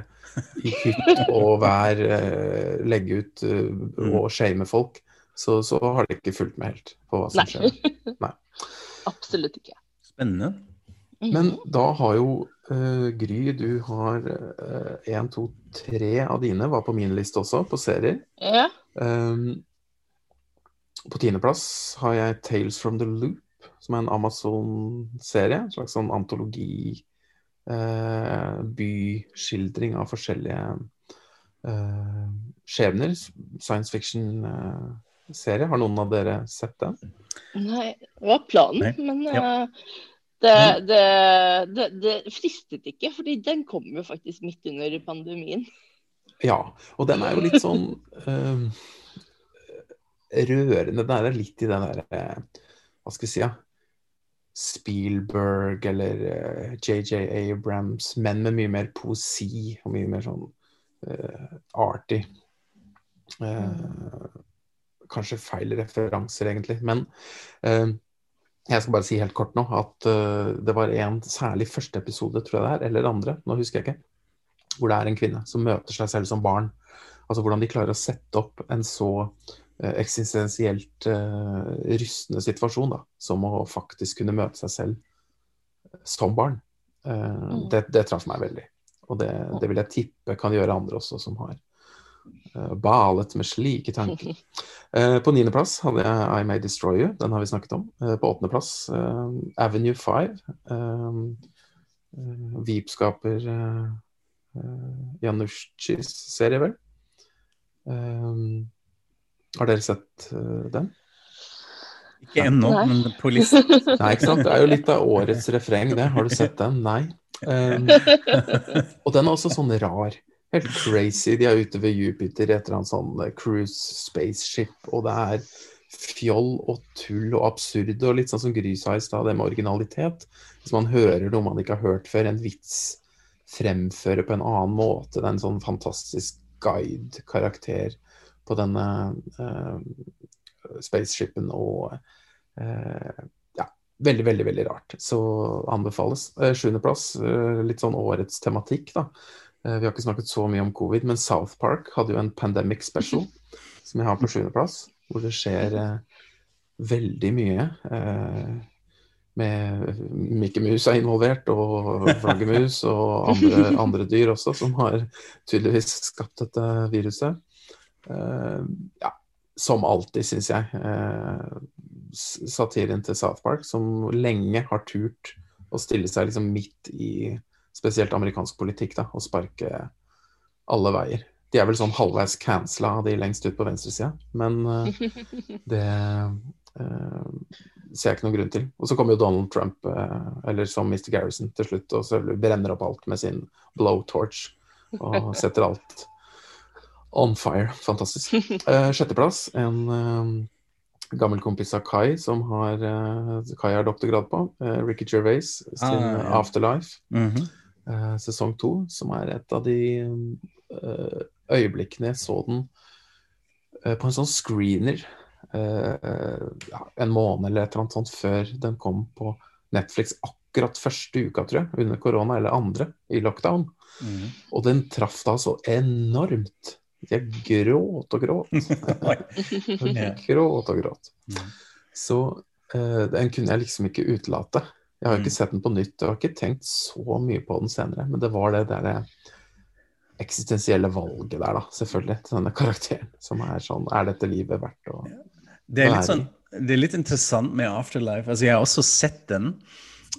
i hytt og vær uh, legge ut uh, og shame folk, så, så, har de ikke fulgt med helt på hva som Nei. skjer. Nei. *laughs* Absolutt ikke. Spennende. Mhm. Men da har jo uh, Gry, du har én, to, tre av dine var på min liste også, på serier. Ja. Um, på tiendeplass har jeg 'Tales from the Loop' som er en Amazon-serie. En slags sånn antologi, eh, byskildring av forskjellige eh, skjebner. Science fiction-serie. Eh, Har noen av dere sett den? Nei, det var planen, Nei. men ja. uh, det, det, det, det, fristet ikke, fordi den kom jo faktisk midt under pandemien. Ja, og den er jo litt sånn uh, rørende. Den er litt i den derre Hva skal vi si, ja Spielberg eller JJ uh, Abrams, men med mye mer poesi og mye mer sånn arty. kanskje feil referanser, egentlig. Men jeg skal bare si helt kort nå at det var en særlig første episode, tror jeg det er, eller andre, nå husker jeg ikke, hvor det er en kvinne som møter seg selv som barn. Altså hvordan de klarer å sette opp en så uh, eksistensielt uh, rystende situasjon da, som å faktisk kunne møte seg selv som barn. Uh, det, det traff meg veldig. Og det, det, vil jeg tippe kan gjøre andre også, som har balet med slike tanker. *laughs* på niendeplass hadde jeg I May Destroy You, den har vi snakket om. på åttendeplass Avenue 5. Veep-skaper Janushis serie, vel? Har dere sett uh, den? Ikke ennå, men på *laughs* listen. Nei, ikke sant. Det er jo litt av årets refreng, det. Har du sett den? Nei. Um, *laughs* og den er også sånn rar. Helt crazy. De er ute ved Jupiter etter en sånn eh, cruise spaceship, og det er fjoll og tull og absurd og litt sånn som Gry sa i stad, det med originalitet. Hvis man hører noe man ikke har hørt før, en vits fremføre på en annen måte. Det er en sånn fantastisk guide-karakter på denne uh, spaceshipen og uh, ja, veldig, veldig, veldig rart. Så anbefales. Uh, Sjuendeplass, uh, litt sånn årets tematikk, da. vi har ikke snakket så mye om covid, men South Park hadde jo en pandemic special *laughs* som jeg har på sjuendeplass, hvor det skjer veldig mye. Med Mikke Mus er involvert, og flaggermus og andre, andre, dyr også, som har tydeligvis skapt dette viruset. Uh, ja, som alltid, syns jeg. Uh, satiren til South Park, som lenge har turt å stille seg liksom midt i spesielt amerikansk politikk da, og sparke alle veier. De er vel sånn halvveis cancela de lengst ut på venstresida, men uh, det ser jeg ikke noen grunn til. Og så kommer jo Donald Trump, eh, eller som Mr. Garrison, til slutt og så brenner opp alt med sin blowtorch og setter alt on fire. Fantastisk. Uh, *laughs* sjetteplass, en uh, gammel kompis av Kai som har Kai har doktorgrad på. Ricky Gervais sin ah, ja. Afterlife. Mm -hmm. sesong to, som er et av de øyeblikkene jeg så den på en sånn screener uh, en måned eller et eller annet sånt før den kom på Netflix akkurat første uka, tror jeg, under korona, eller andre, i lockdown. Mm. Og den traff da så enormt. Jeg gråt og gråt. *laughs* *laughs* gråt og gråt. Mm. Så uh, den kunne jeg liksom ikke utelate. Jeg har jo ikke mm. sett den på nytt, og har ikke tenkt så mye på den senere, men det var det derre eksistensielle valget der, da, selvfølgelig, til denne karakteren. Som er sånn Er dette livet verdt å det er, litt sånn, det er litt interessant med Afterlife. Altså, jeg har også sett den.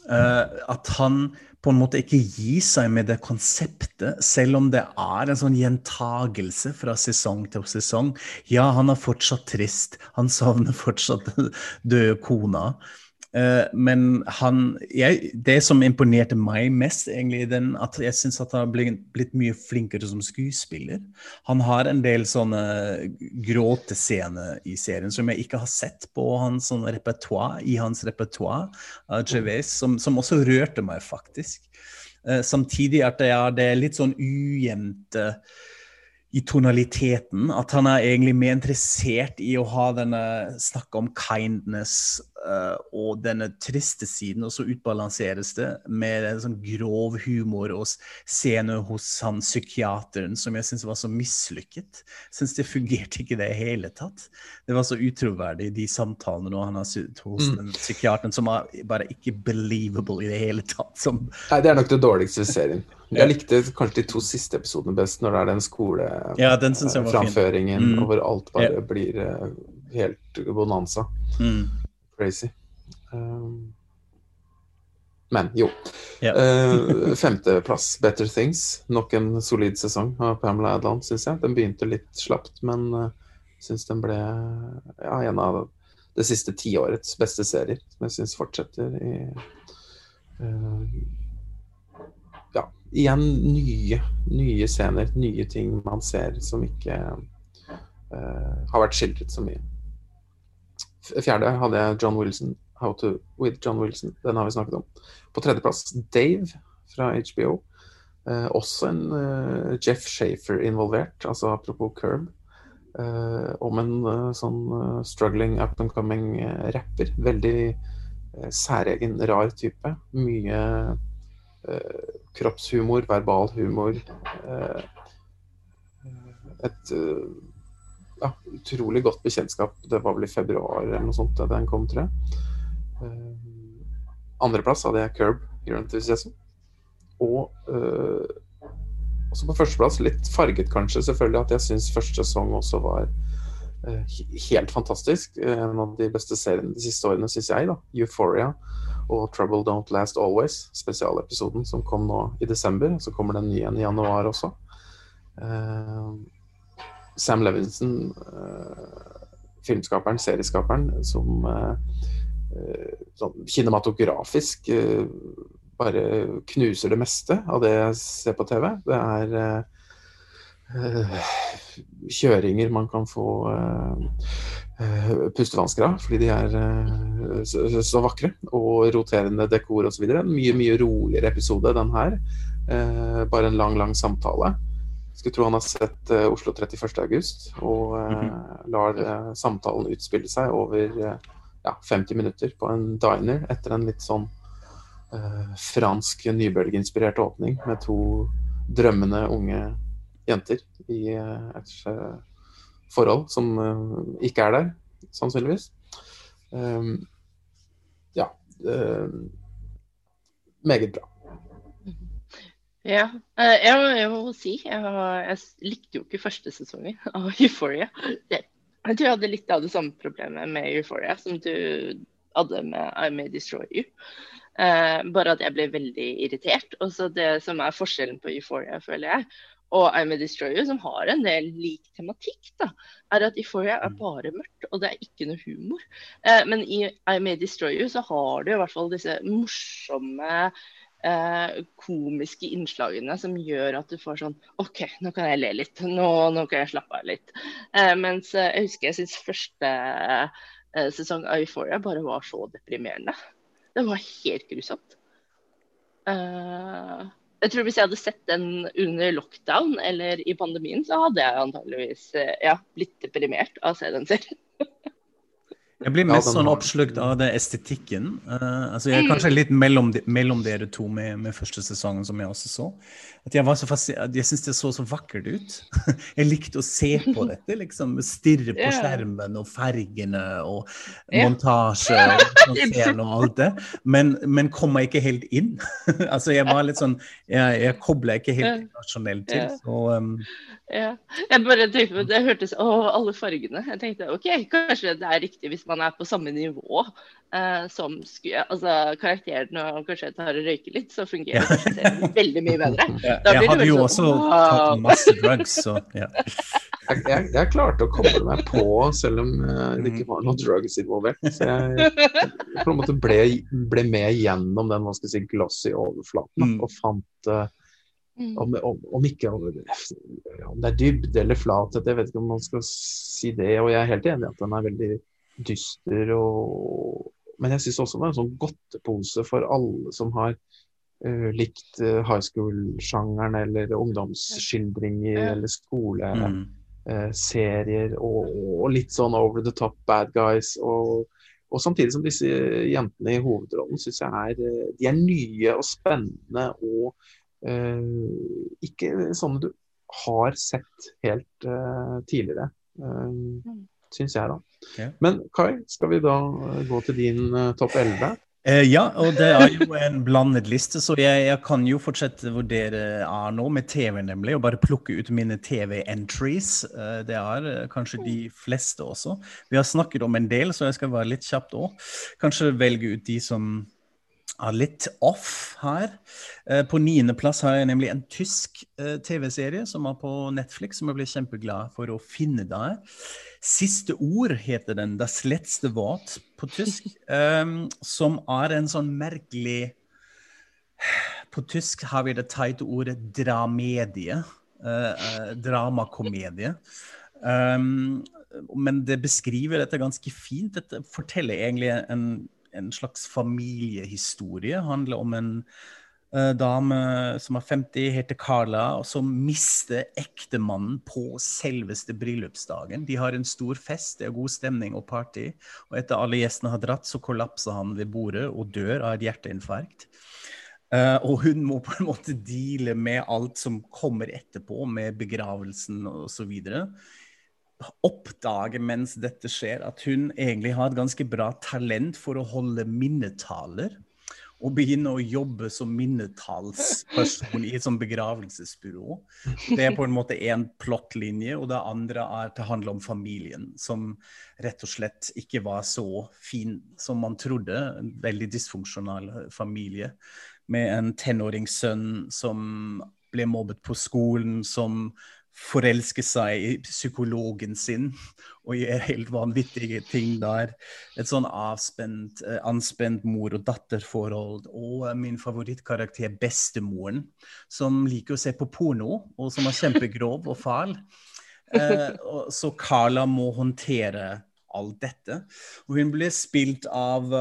Uh, at han på en måte ikke gi seg med det konseptet, selv om det er en sånn gjentagelse fra sesong til sesong. Ja, han er fortsatt trist. Han savner fortsatt *laughs* døde kona. Uh, men han jeg, Det som imponerte meg mest, egentlig, den, at jeg syns han har blitt, blitt, mye flinkere som skuespiller. Han har en del sånne gråtescener i serien som jeg ikke har sett på hans sånn repertoire, i hans repertoar av Gervais, som, som, også rørte meg, faktisk. Uh, samtidig at det er, det er litt sånn ujevnt i tonaliteten. At han er egentlig mer interessert i å ha denne snakke om kindness uh, og denne triste siden, og så utbalanseres det med en sånn grov humor og scene hos han psykiateren som jeg syns var så mislykket. Syns det fungerte ikke i det hele tatt. Det var så utroverdig, de samtalene nå han har hos mm. den psykiateren, som er bare ikke believable i det hele tatt. Som... Nei, det er nok det dårligste serien. Jeg likte kanskje de to siste episodene best, når det er den skoleframføringen, ja, mm. hvor alt bare blir uh, helt bonanza. Mm. Crazy. Um, men jo. Ja. uh, *laughs* Femteplass, Better Things. Nok en solid sesong av Pamela Adland, syns jeg. Den begynte litt slapt, men uh, syns den ble ja, en av det siste tiårets beste serier, som jeg syns fortsetter i uh, igjen nye, nye scener, nye ting man ser som ikke uh, har vært skildret så mye. Fjerde hadde jeg John Wilson, How to with John Wilson. Den har vi snakket om. På tredjeplass Dave fra HBO. Uh, også en uh, Jeff Shafer involvert, altså apropos Curb. Uh, om en eh, sånn eh, struggling up and coming rapper. Veldig særegen, rar type. Mye kroppshumor, verbal humor. et ja, utrolig godt bekjentskap. Det var vel i februar eller noe sånt da den kom, tror jeg. Andreplass hadde jeg Curb Your Enthusiasm. Og også på førsteplass, litt farget kanskje, selvfølgelig, at jeg syns første sesong også var helt fantastisk. En av de beste seriene de siste årene, syns jeg. da, Euphoria og Trouble Don't Last Always, spesialepisoden som kom nå i desember. Så kommer den nye i januar også. Uh, Sam Levinson, filmskaperen, serieskaperen, som sånn kinematografisk bare knuser det meste av det jeg ser på TV. Det er uh, kjøringer man kan få uh, pustevansker av, fordi de er uh, så, så, vakre. Og roterende dekor osv. En mye, mye roligere episode, den her. bare en lang, lang samtale. Skulle tro han har sett Oslo 31.8 og mhm. lar samtalen utspille seg over ja, 50 minutter på en diner etter en litt sånn eh, fransk nybølgeinspirert åpning med to drømmende unge jenter i eh, et eh, forhold som eh, ikke er der, sannsynligvis. Um, ja. meget bra. Ja, jeg må, jeg må si jeg, jeg, likte jo ikke første sesongen av *laughs* Euphoria. Jeg, jeg tror jeg hadde litt av det samme problemet med Euphoria som du hadde med I May Destroy You. Eh, bare at jeg ble veldig irritert. Og så Det som er forskjellen på Euphoria, føler jeg, og I'm a Destroyer, som har en del lik tematikk, da, er at Euphoria er mm. bare mørkt, og det er ikke noe humor. Eh, men i I'm a Destroyer så har du i hvert fall disse morsomme eh, komiske innslagene som gjør at du får sånn OK, nå kan jeg le litt. Nå, nå kan jeg slappe av litt. mens jeg husker jeg syns første sesong av Euphoria bare var så deprimerende. Det var helt grusomt. Uh, jeg tror Hvis jeg hadde sett den under lockdown eller i pandemien, så hadde jeg antageligvis uh, ja, blitt deprimert av å se den serien. *laughs* Jeg blir mest sånn oppslukt av det estetikken. Uh, altså jeg er kanskje litt mellom, de, mellom dere to med, med, første sesongen, som jeg også så. At Jeg var så jeg syns det så så vakkert ut. *laughs* jeg likte å se på *laughs* dette. liksom Stirre på skjermen og fargene og montasje og, *laughs* og, og alt det. Men, men kom meg ikke helt inn. altså Jeg var litt sånn Jeg, jeg kobla ikke helt rasjonelt til. Så um, ja. Jeg bare tenkte på, Det hørtes Å, alle fargene. Jeg tenkte OK, kanskje det er riktig hvis man er på samme nivå eh, som altså, karakteren og kanskje tar og røyker litt, så fungerer det kanskje *laughs* veldig mye bedre. Ja, jeg hadde jo også sånn, tatt masse drugs, så ja. Jeg, jeg, jeg, klarte å koble meg på selv om uh, det ikke var noe drugs involvert. Så jeg, jeg *laughs* på en måte ble, ble, med gjennom den man skal si, glossy overflaten mm. og fant uh, Mm. Om, om, om, ikke om, det er dybde eller flathet, jeg vet ikke om man skal si det. Og jeg er helt enig i at den er veldig dyster. Og, men jeg syns også det er en sånn godtepose for alle som har uh, likt uh, high school-sjangeren eller ungdomsskildringer ja. eller skoleserier. Mm. Uh, og, og, litt sånn over the top bad guys. Og, og samtidig som disse jentene i hovedrollen syns jeg er, de er nye og spennende. og uh, ikke sånne du har sett helt uh, tidligere, uh, mm. syns jeg, da. Okay. Men Kai, skal vi da gå til din uh, topp 11? Eh, ja, og det er jo en blandet liste, så jeg, jeg, kan jo fortsette hvor dere er nå, med TV, nemlig. Og bare plukke ut mine TV-entries. Eh, det er kanskje de fleste også. Vi har snakket om en del, så jeg skal være litt kjapt òg. Kanskje velge ut de som er litt off her. Eh, på niendeplass har jeg nemlig en tysk eh, TV-serie som er på Netflix, som jeg ble kjempeglad for å finne der. Siste ord heter den, 'Das letzte Wort' på tysk, um, *laughs* som er en sånn merkelig På tysk har vi det teite ordet 'dramedie'. Dramakomedie. Men det beskriver dette ganske fint. Dette forteller egentlig en en slags familiehistorie. handler om en uh, dame som er 50, heter Carla, og som mister ektemannen på selveste bryllupsdagen. De har en stor fest, det er god stemning og party. Og etter alle gjestene har dratt, så kollapser han ved bordet og dør av et hjerteinfarkt. Uh, og hun må på en måte deale med alt som kommer etterpå, med begravelsen osv. Oppdage mens dette skjer, at hun egentlig har et ganske bra talent for å holde minnetaler og begynne å jobbe som minnetalsperson i et sånt begravelsesbyrå. Det er på en måte én plottlinje, og det andre er til å handle om familien, som rett og slett ikke var så fin som man trodde. En veldig dysfunksjonal familie med en tenåringssønn som ble mobbet på skolen, som forelske seg i psykologen sin og gjør helt vanvittige ting der. Et sånn avspent, eh, anspent mor- og datterforhold. Og min favorittkarakter, bestemoren, som liker å se på porno, og som er kjempegrov og fæl. Eh, så Carla må håndtere alt dette. Og hun ble spilt av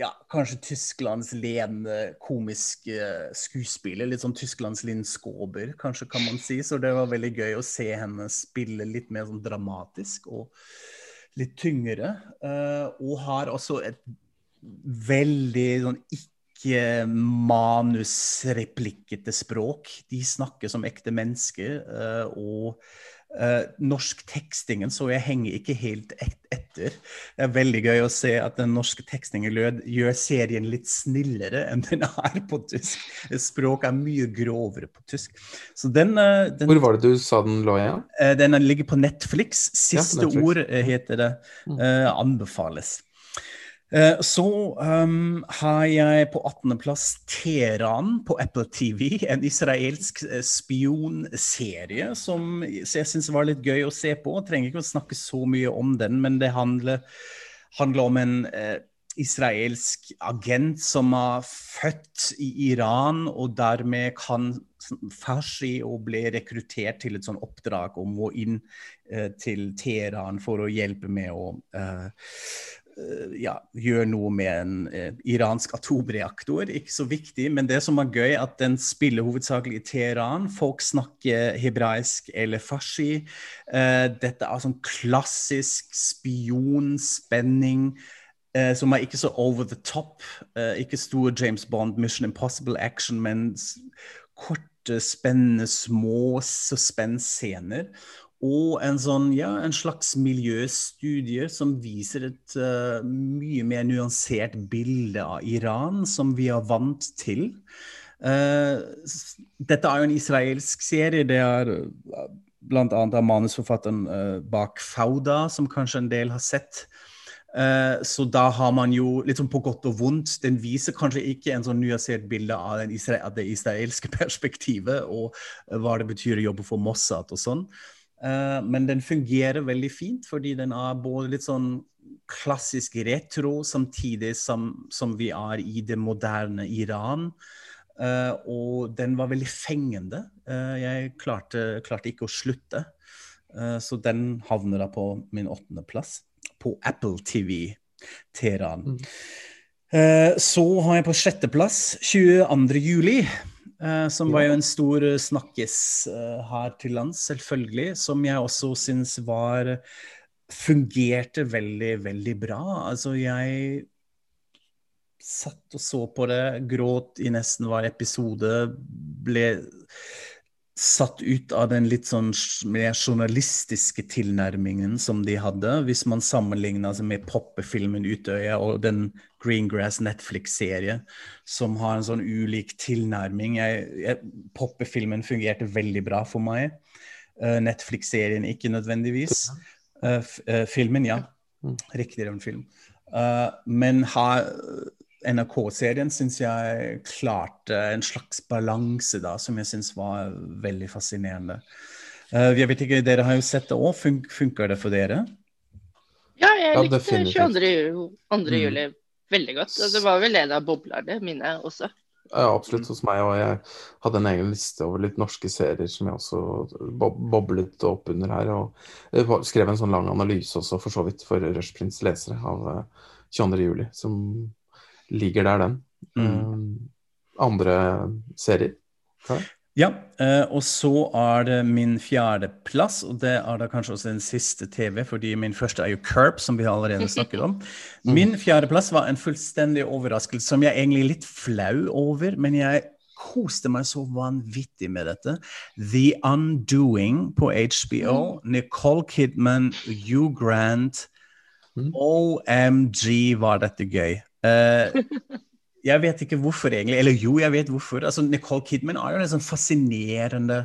ja, kanskje Tysklands ledende komiske skuespiller. Litt sånn Tysklands Linn Skåber, kanskje, kan man si. Så det var veldig gøy å se henne spille litt mer sånn dramatisk og litt tyngre. Uh, og har også et veldig sånn ikke manusreplikkete språk. De snakker som ekte mennesker. Og Uh, norsk tekstingen så jeg henger ikke helt et etter. Det er veldig gøy å se at den norske tekstingen gjør serien litt snillere enn den er på tysk. Språket er mye grovere på tysk. Den, uh, den, Hvor var det du sa den lå igjen? Uh, den ligger på Netflix. Siste ja, Netflix. ord heter det. Mm. anbefales. Eh, så um, har jeg på 18.-plass Teheran på Apple TV. En israelsk eh, spionserie som jeg syns var litt gøy å se på. Jeg trenger ikke å snakke så mye om den, men det handler, handler om en uh, israelsk agent som er født i Iran, og dermed kan farsi og ble rekruttert til et sånt oppdrag om å inn uh, til Teheran for å hjelpe med å Eh, ja, gjør noe med en eh, iransk atomreaktor. Ikke så viktig, men det som er gøy, at den spiller hovedsakelig i Teheran. Folk snakker hebraisk eller farsi. Eh, dette er sånn klassisk spionspenning. Eh, som er ikke så over the top. Eh, ikke stor James Bond, Mission Impossible action, men korte, spennende, små suspensescener og en, sånn, ja, en slags miljøstudie som viser et uh, mye mer nyansert bilde av Iran, som vi er vant til. Uh, dette er jo en israelsk serie. Det er uh, bl.a. av manusforfatteren uh, bak Fauda, som kanskje en del har sett. Så da har man jo litt sånn på godt og vondt. Den viser kanskje ikke en sånn nyansert bilde av, av det israelske *laughs* perspektivet og hva det betyr å jobbe for Mossad og sånn. Uh, men den fungerer veldig fint, fordi den er både litt sånn klassisk retro, samtidig som, som vi er i det moderne Iran. Uh, og den var veldig fengende. Uh, jeg klarte, klarte, ikke å slutte. så den havner da på min åttendeplass. På Apple TV Teheran. Mm. så har jeg på sjetteplass 22. juli. Uh, som var jo en stor uh, snakkis uh, her til lands, selvfølgelig. Som jeg også syns var Fungerte veldig, veldig bra. Altså, jeg satt og så på det, gråt i nesten hver episode. Ble satt ut av den litt sånn mer journalistiske tilnærmingen som de hadde, hvis man sammenligna med poppefilmen 'Utøya' og den Greengrass Netflix-serie, som har en sånn ulik tilnærming. poppefilmen fungerte veldig bra for meg. Uh, Netflix-serien ikke nødvendigvis. Uh, uh, filmen, ja. Mm. Riktigere enn film. men har NRK-serien syns jeg klarte en slags balanse da, som jeg syns var veldig fascinerende. Uh, jeg vet ikke, Dere har jo sett det òg. Fun funker det for dere? Ja, jeg likte ja, 22. Mm. juli veldig godt. Og det var vel det av boblerne mine også. Ja, absolutt hos meg. Og jeg hadde en egen liste over litt norske serier som jeg også bob boblet opp under her. Og skrev en sånn lang analyse også, for så vidt, for Rushprints lesere av 22. Eh, juli, som ligger der, den. Mm. Um, andre serier? Klar? Ja, eh, og så er det min fjerdeplass, og det er da kanskje også den siste TV, fordi min første er jo Curb, som vi allerede snakket om. *laughs* Mm. Min fjerdeplass var en fullstendig overraskelse som jeg er egentlig litt flau over, men jeg koste meg så vanvittig med dette. The Undoing på HBO. Mm. Nicole Kidman, Hugh Grant. Mm. OMG, var dette gøy. Uh, jeg vet ikke hvorfor, egentlig. Eller jo, jeg vet hvorfor. Altså, Nicole Kidman er jo en sånn fascinerende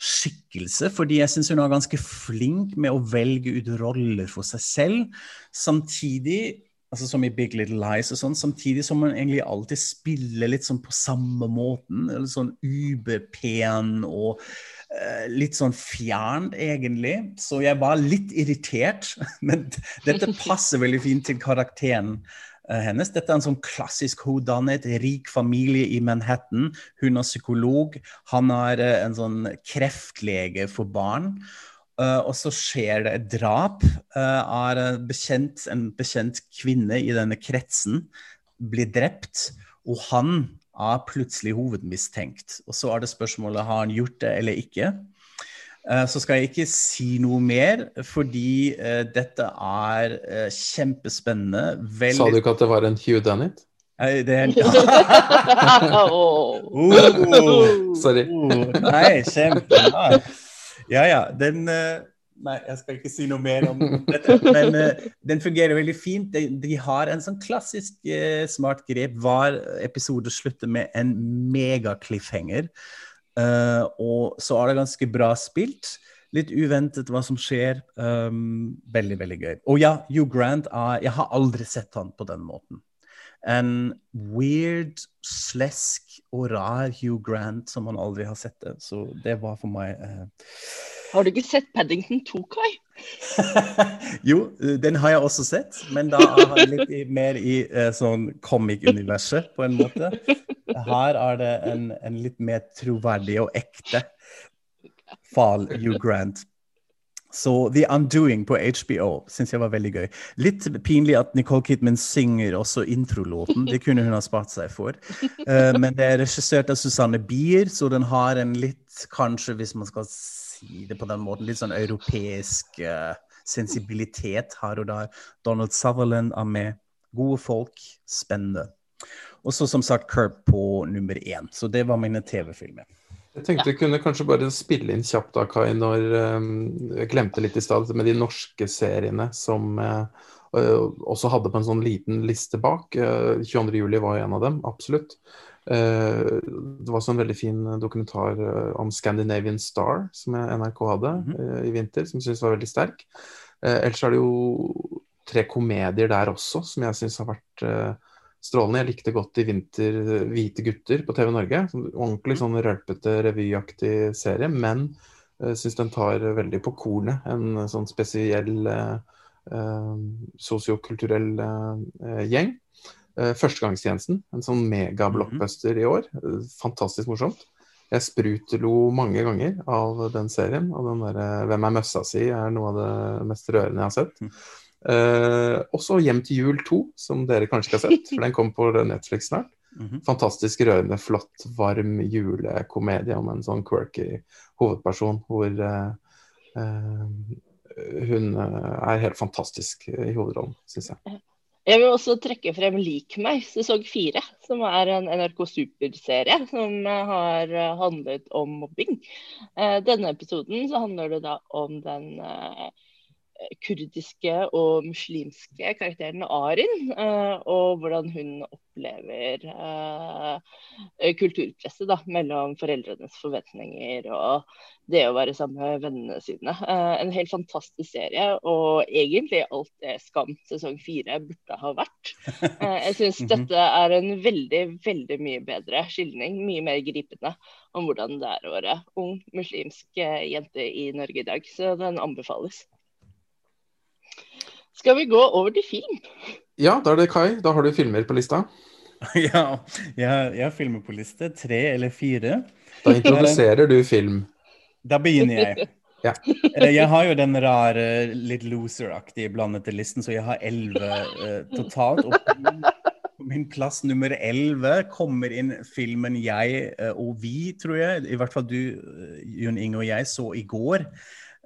skikkelse, fordi jeg syns hun er ganske flink med å velge ut roller for seg selv. Samtidig, altså som i Big Little Lies og sånn, samtidig som hun egentlig alltid spiller litt sånn på samme måten. Eller sånn uberpen og uh, litt sånn fjernt, egentlig. Så jeg var litt irritert, *laughs* men dette passer veldig fint til karakteren Eh, hennes. Dette er en sånn klassisk hodanet, rik familie i Manhattan. Hun er psykolog, han er eh, en sånn kreftlege for barn. Uh, og så skjer det et drap. Uh, er bekjent, en bekjent kvinne i denne kretsen blir drept, og han er plutselig hovedmistenkt. Og så er det spørsmålet har han gjort det eller ikke. Eh, så skal jeg ikke si noe mer, fordi uh, dette er uh, kjempespennende. Vel... Sa du ikke at det var en Hugh Dunnit? Nei, det er *laughs* *laughs* oh. uh, Sorry. nei, kjempebra. Ja, ja. Den Nei, jeg skal ikke si noe mer om dette. Men den fungerer veldig fint. De, de har en sånn klassisk smart grep. Hver episode slutter med en mega-cliffhanger. Uh, og så er det ganske bra spilt. Litt uventet hva som skjer. Um, veldig, veldig gøy. Og ja, Hugh Grant er Jeg har aldri sett han på den måten. En weird, slesk og rar Hugh Grant som man aldri har sett det. Så det var for meg uh... Har du ikke sett Paddington 2, Kai? *laughs* jo, den har jeg også sett, men da er han litt i, mer i uh, sånn comic-universet, på en måte. Her er det en, en, litt mer troverdig og ekte Fall U. Grant. Så The Undoing på HBO syns jeg var veldig gøy. Litt pinlig at Nicole Kidman synger også introlåten. Det kunne hun ha spart seg for. Uh, men det er regissert av Susanne Bier, så den har en litt, kanskje hvis man skal si det på den måten, litt sånn europeisk uh, sensibilitet her og der. Donald Sutherland er med. Gode folk. Spennende. Og så som sagt Curb på nummer én. Så det var mine TV-filmer. Jeg tenkte vi kunne kanskje bare spille inn kjapt da, Kai, når um, Jeg glemte litt i stad med de norske seriene som uh, også hadde på en sånn liten liste bak. Uh, 22.07 var jo en av dem, absolutt. Uh, det var også en veldig fin dokumentar om Scandinavian Star som NRK hadde -hmm. i vinter, som jeg syns var veldig sterk. ellers er det jo tre komedier der også som jeg syns har vært strålende. Jeg likte godt i vinter 'Hvite gutter' på TV Norge. Ordentlig sånn rølpete revyaktig serie, men jeg syns den tar veldig på kornet. En sånn spesiell eh, sosiokulturell eh, gjeng. Uh, Førstegangstjenesten, en sånn megablockbuster i år. fantastisk morsomt. Jeg sprutlo mange ganger av den serien, og den derre 'Hvem er møssa si?' er noe av det mest rørende jeg har sett. Mm. Uh, også Hjem til jul 2, som dere kanskje ikke har sett, for den kommer på Netflix snart. Mm -hmm. Fantastisk rørende, flott, varm julekomedie om en sånn quirky hovedperson hvor eh, eh, hun er helt fantastisk i hovedrollen, syns jeg. Jeg vil også trekke frem Lik meg, sesong fire, som er en NRK Super-serie som har handlet om mobbing. Denne episoden handler det da om den kurdiske og muslimske karakteren Arin, uh, og hvordan hun opplever uh, kulturpresset da, mellom foreldrenes forventninger og det å være sammen med vennene sine. Uh, en helt fantastisk serie, og egentlig alt det Skam sesong fire burde ha vært. *laughs* jeg syns mhm. dette er en veldig, veldig mye bedre skildring, mye mer gripende om hvordan det er å være ung muslimsk jente i Norge i dag. Så den anbefales. Skal vi gå over til film? Ja, da er det Kai. Da har du filmer på lista. *laughs* ja, jeg, jeg har filmer på liste. Tre eller fire. Da introduserer du film. Da begynner jeg. *laughs* ja. Eh, jeg har jo den rare, litt loser-aktige blandete listen, så jeg har elleve uh, totalt. Og På min plass nummer 11 kommer inn filmen jeg uh, og vi, tror jeg, i hvert fall du, uh, Jon Inge og jeg, så i går.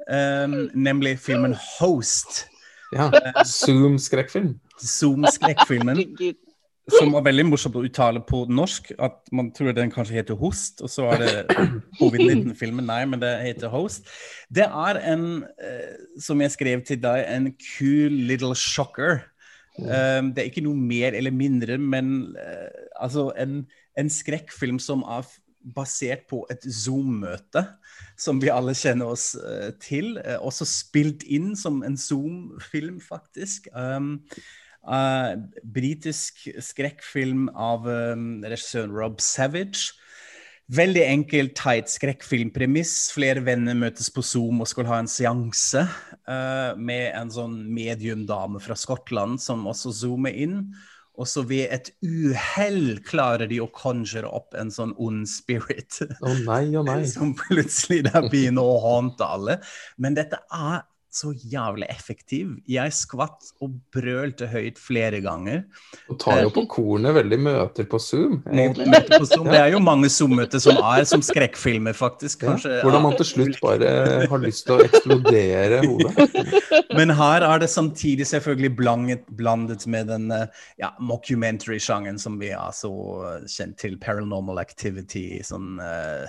Um, nemlig filmen Host. Ja. Zoom-skrekkfilm. Zoom-skrekkfilmen. Som var veldig morsomt å uttale på norsk. At man tror den kanskje heter Host, og så er det covid-19-filmen. Nei, men det heter Host. Det er en, eh, som jeg skrev til deg, en cool little shocker. Um, det er ikke noe mer eller mindre, men uh, altså en, en, skrekkfilm som er basert på et Zoom-møte, som vi alle kjenner oss uh, til. Uh, også spilt inn som en Zoom-film, faktisk. Um, Uh, britisk skrekkfilm av um, regissøren Rob Savage. Veldig enkel, tight skrekkfilmpremiss. Flere venner møtes på Zoom og skal ha en seanse uh, med en sånn mediumdame fra Skottland som også zoomer inn. Og så ved et uhell klarer de å conjure opp en sånn ond spirit. Oh nei, oh nei. *laughs* som plutselig der begynner å håndte alle. Men dette er så jævlig effektiv. Jeg skvatt og brølte høyt flere ganger. Du tar jo på kornet veldig møter på Zoom. Møter på Zoom. Det er jo *laughs* mange Zoom-møter som er som skrekkfilmer, faktisk. Kanskje, ja, hvordan man til slutt bare har lyst til å eksplodere hodet. *laughs* Men her er det samtidig selvfølgelig blandet, blandet med den ja, mockumentary-sjangen som vi er så kjent til. Paranormal activity. sånn... Uh,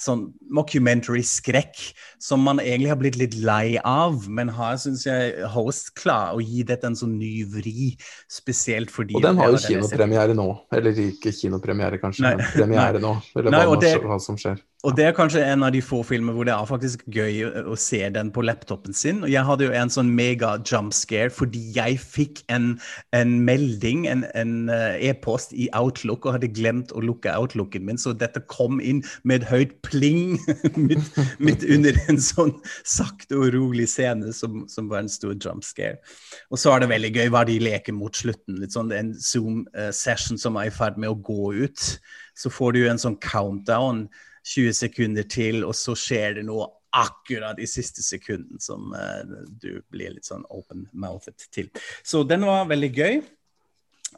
sånn mockumentary-skrekk som man egentlig har blitt litt lei av. Men har, syns jeg Host klarer å gi dette en sånn ny vri, spesielt fordi Og den har jo kinopremiere nå. Eller ikke kinopremiere, kanskje, Nei. men premiere nå. Eller Nei, hva, det, hva som skjer. Og det er kanskje en av de få filmer hvor det er faktisk gøy å se den på laptopen sin. Og jeg hadde jo en sånn mega jump scare fordi jeg fikk en, en melding, en, uh, e-post i Outlook, og hadde glemt å lukke Outlooken min, så dette kom inn med et høyt pling *laughs* midt, midt, under en sånn sakte og rolig scene som, som, var en stor jump scare. Og så er det veldig gøy hva de leker mot slutten. litt sånn En Zoom-session uh, som er i ferd med å gå ut. Så får du en sånn countdown 20 sekunder til, og så skjer det noe akkurat i siste sekunden som uh, du blir litt sånn open-mouthed til. Så den var veldig gøy.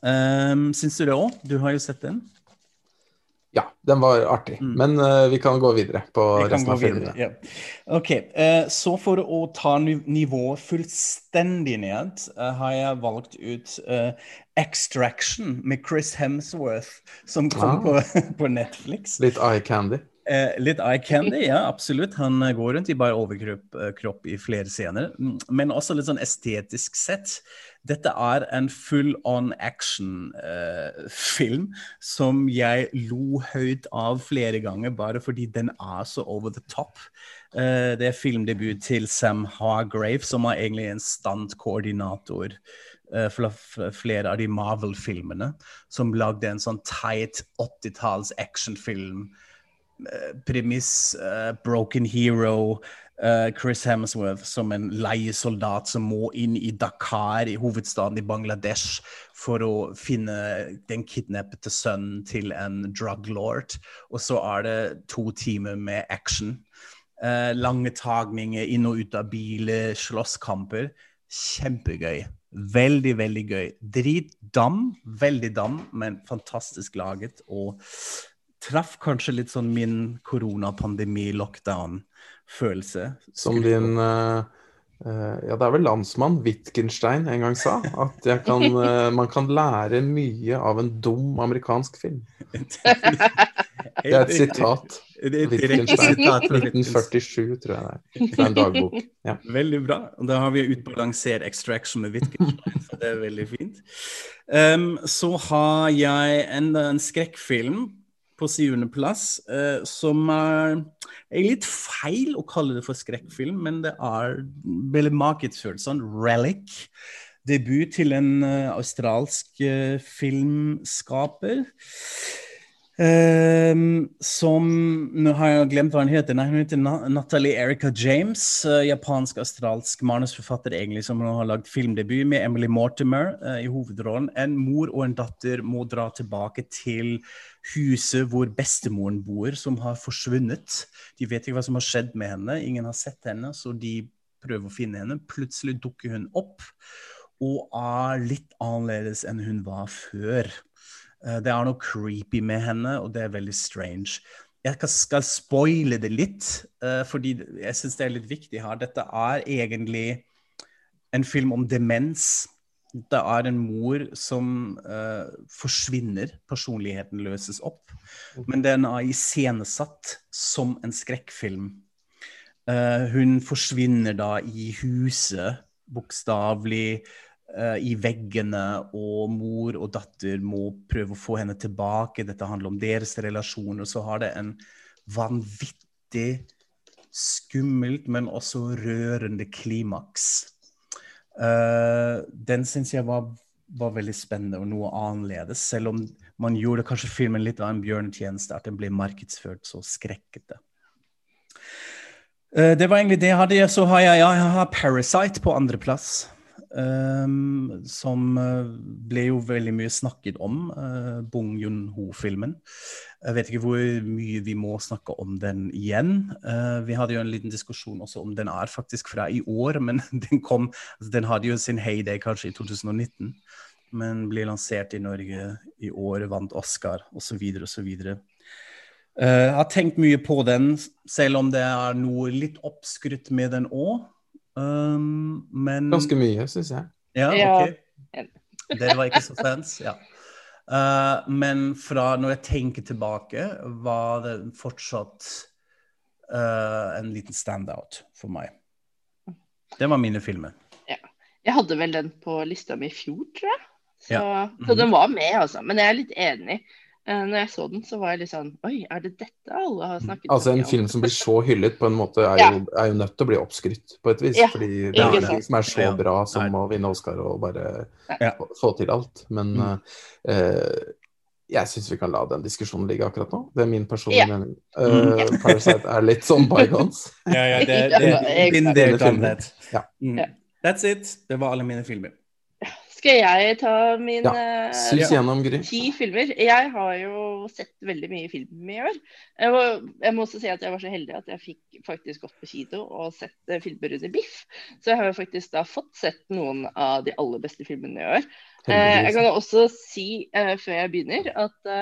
Um, Syns du det òg? Du har jo sett den. Ja, den var artig. Mm. Men uh, vi kan gå videre på resten av filmene. Ja. Ok, uh, Så for å ta nivået fullstendig ned, har jeg valgt ut Extraction med Chris Hemsworth, som kom ah. på, *laughs* på Netflix. Litt eye candy? Eh, litt eye candy, ja, absolutt. Han eh, går rundt i bare overkropp eh, i flere scener. Mm, men også litt sånn estetisk sett. Dette er en full on action-film eh, som jeg lo høyt av flere ganger, bare fordi den er så over the top. Eh, det er filmdebut til Sam Hargrave, som er egentlig en standkoordinator eh, for flere av de Marvel-filmene, som lagde en sånn tight 80-talls actionfilm Eh, premiss, uh, broken hero, uh, Chris Hemsworth som en leiesoldat som må inn i Dakar, i hovedstaden i Bangladesh, for å finne den kidnappede sønnen til en drug lord. Og så er det to timer med action. Uh, lange tagninger inn og ut av biler, slåsskamper. Kjempegøy. Veldig, veldig gøy. Dritdam. Veldig dam, men fantastisk laget. Og traff kanskje litt sånn min koronapandemi-lockdown-følelse. Som din uh, uh, Ja, det er vel landsmann Wittgenstein en gang sa. At kan, uh, *laughs* man kan lære mye av en dum amerikansk film. *laughs* Det er et sitat. Det er Wittgenstein. Sitat 1947, tror jeg det er. Fra en dagbok. Ja. Veldig bra. Da har vi utbalansert extraction med Wittgenstein, så det er veldig fint. Um, så har jeg enda en skrekkfilm på syvendeplass, eh, som er, er litt feil å kalle det for skrekkfilm, men det er veldig markedsført sånn. Relic. Debut til en uh, australsk uh, filmskaper. Um, som Nå har jeg glemt hva hun heter. Nei, hun heter Natalie Erica James. Uh, Japansk-australsk manusforfatter egentlig, som har lagd filmdebut med Emily Mortimer uh, i hovedrollen. En mor og en datter må dra tilbake til huset hvor bestemoren bor, som har forsvunnet. De vet ikke hva som har skjedd med henne. Ingen har sett henne, så de prøver å finne henne. Plutselig dukker hun opp. og er litt annerledes enn hun var før. Uh, det er noe creepy med henne, og det er veldig strange. Jeg skal spoile det litt, uh, fordi jeg syns det er litt viktig her. Dette er egentlig en film om demens. Det er en mor som uh, forsvinner. Personligheten løses opp. Men den er iscenesatt som en skrekkfilm. Uh, hun forsvinner da i huset, bokstavelig. Uh, I veggene, og mor og datter må prøve å få henne tilbake. Dette handler om deres relasjoner. Så har det en vanvittig skummelt, men også rørende klimaks. Uh, den syns jeg var, var, veldig spennende og noe annerledes. Selv om man gjorde kanskje filmen litt av en bjørnetjeneste, at den ble markedsført så skrekkete. Uh, det var egentlig det jeg hadde. Så har jeg, ja, jeg har Parasite på andreplass. Um, som eh, ble jo veldig mye snakket om, uh, Bong Yun-ho-filmen. Jeg vet ikke hvor mye vi må snakke om den igjen. Uh, vi hadde jo en liten diskusjon også om den er faktisk fra i år, men *laughs* den kom altså Den hadde jo sin heyday kanskje i 2019, men ble lansert i Norge i år, vant Oscar osv. osv. Uh, jeg har tenkt mye på den, selv om det er noe litt oppskrytt med den òg. Um, men Ganske mye, syns jeg. Ja, ok. *laughs* Dere var ikke så fans? Ja. Uh, men fra når jeg tenker tilbake, var det fortsatt uh, en liten standout for meg. Det var mine filmer. Ja. Jeg hadde vel den på lista mi i fjor, tror jeg. Så, ja. mm -hmm. så den var med, altså. Men jeg er litt enig. Uh, når jeg så den, så var jeg litt sånn Oi, er det dette alle har snakket om? Altså En film som blir så hyllet, på en måte er, ja. jo, er jo, nødt til å bli oppskrytt, på et vis. Ja, fordi det er noe som er så bra som å vinne Oscar og bare ja. få til alt. Men mm. uh, jeg syns vi kan la den diskusjonen ligge akkurat nå. Det er min personlige mening. Uh, *laughs* Parasite er litt sånn bygons. ja, ja, det, *laughs* det, det, det, det, ja. Mm. That's it. Det var alle mine filmer. Skal jeg ta min ja, uh, gjennom, ti filmer? Jeg har jo sett veldig mye film i år. Jeg må, jeg må, også si at jeg var så heldig at jeg fikk faktisk gått på kino og sett uh, filmer under biff. Så jeg har jo faktisk da fått sett noen av de aller beste filmene i år. Uh, jeg kan også si før jeg begynner at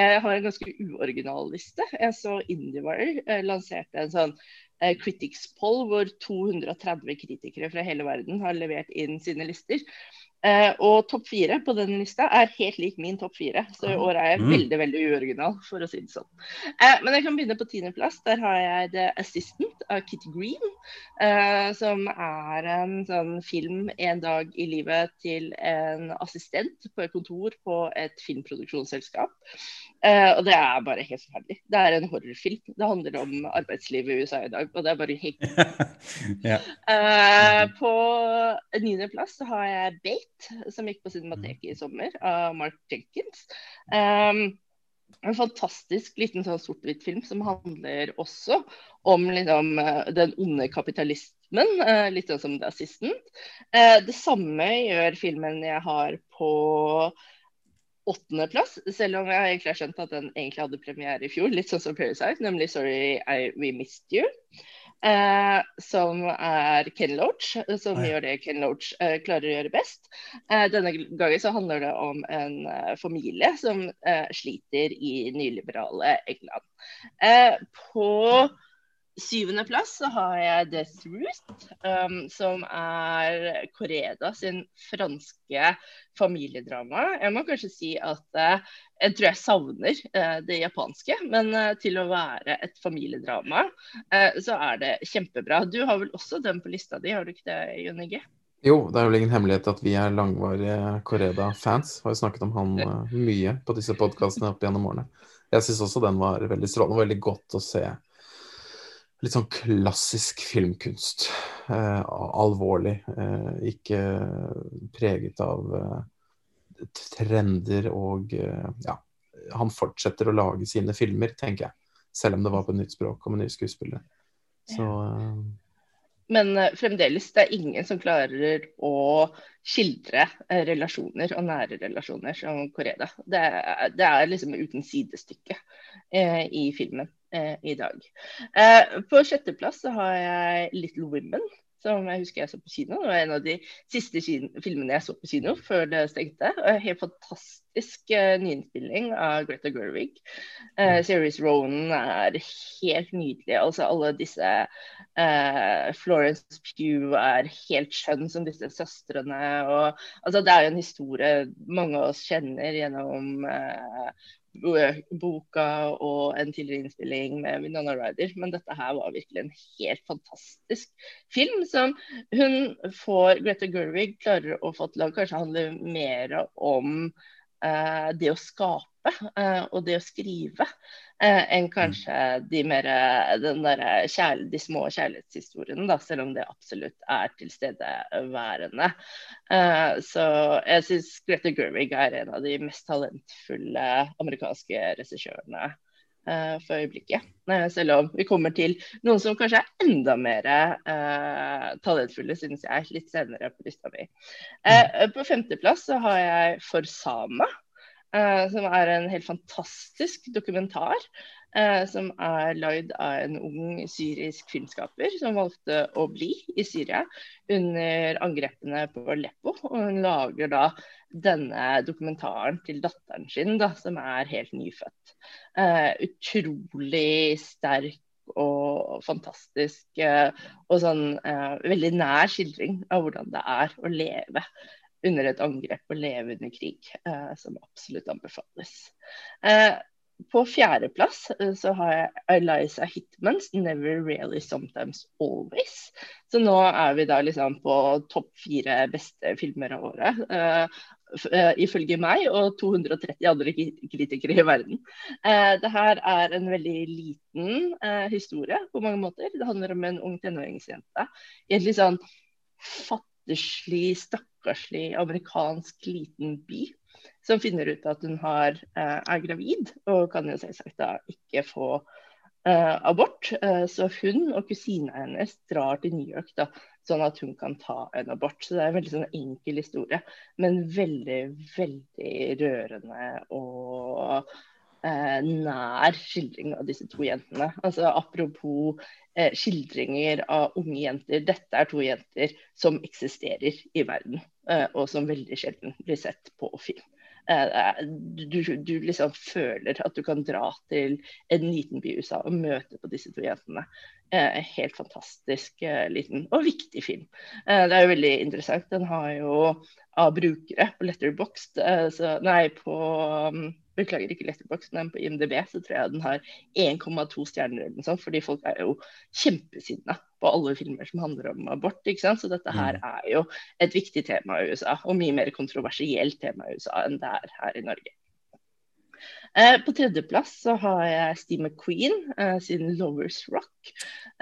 jeg har en ganske uoriginal liste. Jeg så IndieWire lanserte en sånn Critics Poll hvor 230 kritikere fra hele verden har levert inn sine lister. Uh, og topp fire på den lista er helt lik min topp fire. Så i år er jeg mm. veldig veldig uoriginal, for å si det sånn. Uh, men jeg kan begynne på tiendeplass. Der har jeg The Assistant av Kitty Green. Uh, som er en sånn film en dag i livet til en assistent på et kontor på et filmproduksjonsselskap. og det er bare helt forferdelig. Det er en horrorfilm. Det handler om arbeidslivet i USA i dag, og det er bare helt *laughs* yeah. På niendeplass har jeg Bate som gikk på Cinemateket i sommer, av Mark Jenkins. Um, en fantastisk liten sånn sort-hvitt-film som handler også om liksom, den onde kapitalismen, uh, litt sånn som The Assistant. Uh, det samme gjør filmen jeg har på åttendeplass, selv om jeg egentlig har skjønt at den egentlig hadde premiere i fjor, litt sånn som Parasite, nemlig 'Sorry I, We Missed You'. Eh, som er Ken Loach, som ja. gjør det Ken Loach eh, klarer å gjøre best. Eh, denne gangen så handler det om en eh, familie som eh, sliter i nyliberale England. På syvendeplass så har jeg Death Root, um, som er Koreda sin franske familiedrama. Jeg må kanskje si at uh, jeg tror jeg savner uh, det japanske, men uh, til å være et familiedrama, så er det kjempebra. Du har vel også den på lista di, har du ikke det, Jon Inge? Jo, det er vel ingen hemmelighet at vi er langvarige Koreda-fans. Har jo snakket om han mye på disse podkastene opp gjennom årene. Jeg syns også den var veldig strålende og veldig godt å se litt sånn klassisk filmkunst. Eh, alvorlig. Eh, ikke preget av eh, trender og eh, Ja. Han fortsetter å lage sine filmer, tenker jeg. Selv om det var på nytt språk og med nye skuespillere. Så eh, men uh, fremdeles det er ingen som klarer å skildre relasjoner og nære relasjoner som Koreda. Det, det, er liksom uten sidestykke i filmen. Eh, i dag. Eh, på sjetteplass så har jeg 'Little Women', som jeg husker jeg så på kino. Det var en av de siste filmene jeg så på kino før det stengte. En Helt fantastisk uh, nyinnspilling av Greta Gerwig. Uh, Series Ronan er helt nydelig. Altså alle disse uh, Florence Pugh er helt skjønn som disse søstrene. Og, altså, det er jo en historie mange av oss kjenner gjennom uh, boka og en tidligere innspilling med Winona Ryder. Men dette her var virkelig en helt fantastisk film som hun får Greta Gerwig klarer å få til å kanskje handle mer om uh, det å skape uh, og det å skrive. Uh, enn kanskje de, mer, der, de små kjærlighetshistoriene, da, selv om det absolutt er tilstedeværende. Uh, så jeg syns Greta Gerwig er en av de mest talentfulle amerikanske regissørene uh, for øyeblikket. selv om vi kommer til noen som kanskje er enda mer talentfulle, synes jeg, litt senere på lista mi. på femteplass så har jeg For Sama. Uh, som er en helt fantastisk dokumentar. Uh, som er lagd av en ung syrisk filmskaper som valgte å bli i Syria under angrepene på Aleppo. Og hun lager da denne dokumentaren til datteren sin, da, som er helt nyfødt. Uh, utrolig sterk og fantastisk og sånn veldig nær skildring av hvordan det er å leve under et angrep og leve under krig, eh, som absolutt anbefales. Eh, på fjerdeplass eh, så har jeg Eliza Hitmans 'Never Really Sometimes Always'. Så nå er vi da liksom på topp fire beste filmer av året. Uh, uh, ifølge meg og 230 andre kritikere i verden. Uh, det her er en veldig liten historie på mange måter. Det handler om en ung tenåringsjente i et litt sånn fattigslig, stakkarslig stakkarslig amerikansk liten by som finner ut at hun har, eh, er gravid, og kan jo selvsagt da ikke få uh, abort. Uh, så hun og kusina hennes drar til New York da, sånn at hun kan ta en abort. Så det er en veldig sånn enkel historie, men veldig, veldig rørende og uh, nær skildring av disse to jentene. Altså Apropos eh, skildringer av unge jenter. Dette er to jenter som eksisterer i verden, eh, og som veldig sjelden blir sett på film. Eh, du, du, liksom føler at du kan dra til en liten by i USA og møte på disse to jentene. Eh, helt fantastisk eh, liten og viktig film. Eh, det er jo veldig interessant. Den har jo av brukere på Letterboxd, nei, på um, beklager ikke Letterbox, men på IMDb så tror jeg den har 1,2 stjerner eller noe sånt. Fordi folk er jo kjempesinna på alle filmer som handler om abort. ikke sant? Så dette her mm. er jo et viktig tema i USA, og mye mer kontroversielt tema i USA enn det er her i Norge. Eh, på tredjeplass så har jeg Steve McQueen eh, sin 'Lovers Rock'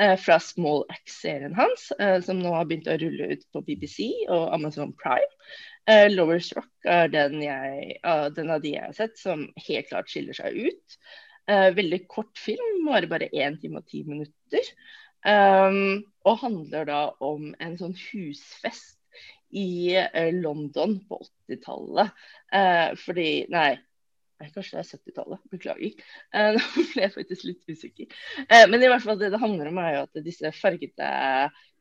eh, fra Small Axe-serien hans, eh, som nå har begynt å rulle ut på BBC og Amazon Prime. Uh, Lovers Rock er den, jeg, uh, den, av de jeg har sett som helt klart skiller seg ut. Uh, veldig kort film, bare bare 1 time og 10 minutter. Um, og handler da om en sånn husfest i London på 80-tallet. fordi Nei, Kanskje det er 70-tallet, beklager. Uh, *laughs* nå ble jeg faktisk litt usikker. Uh, men i hvert fall det det handler om, er jo at disse fargete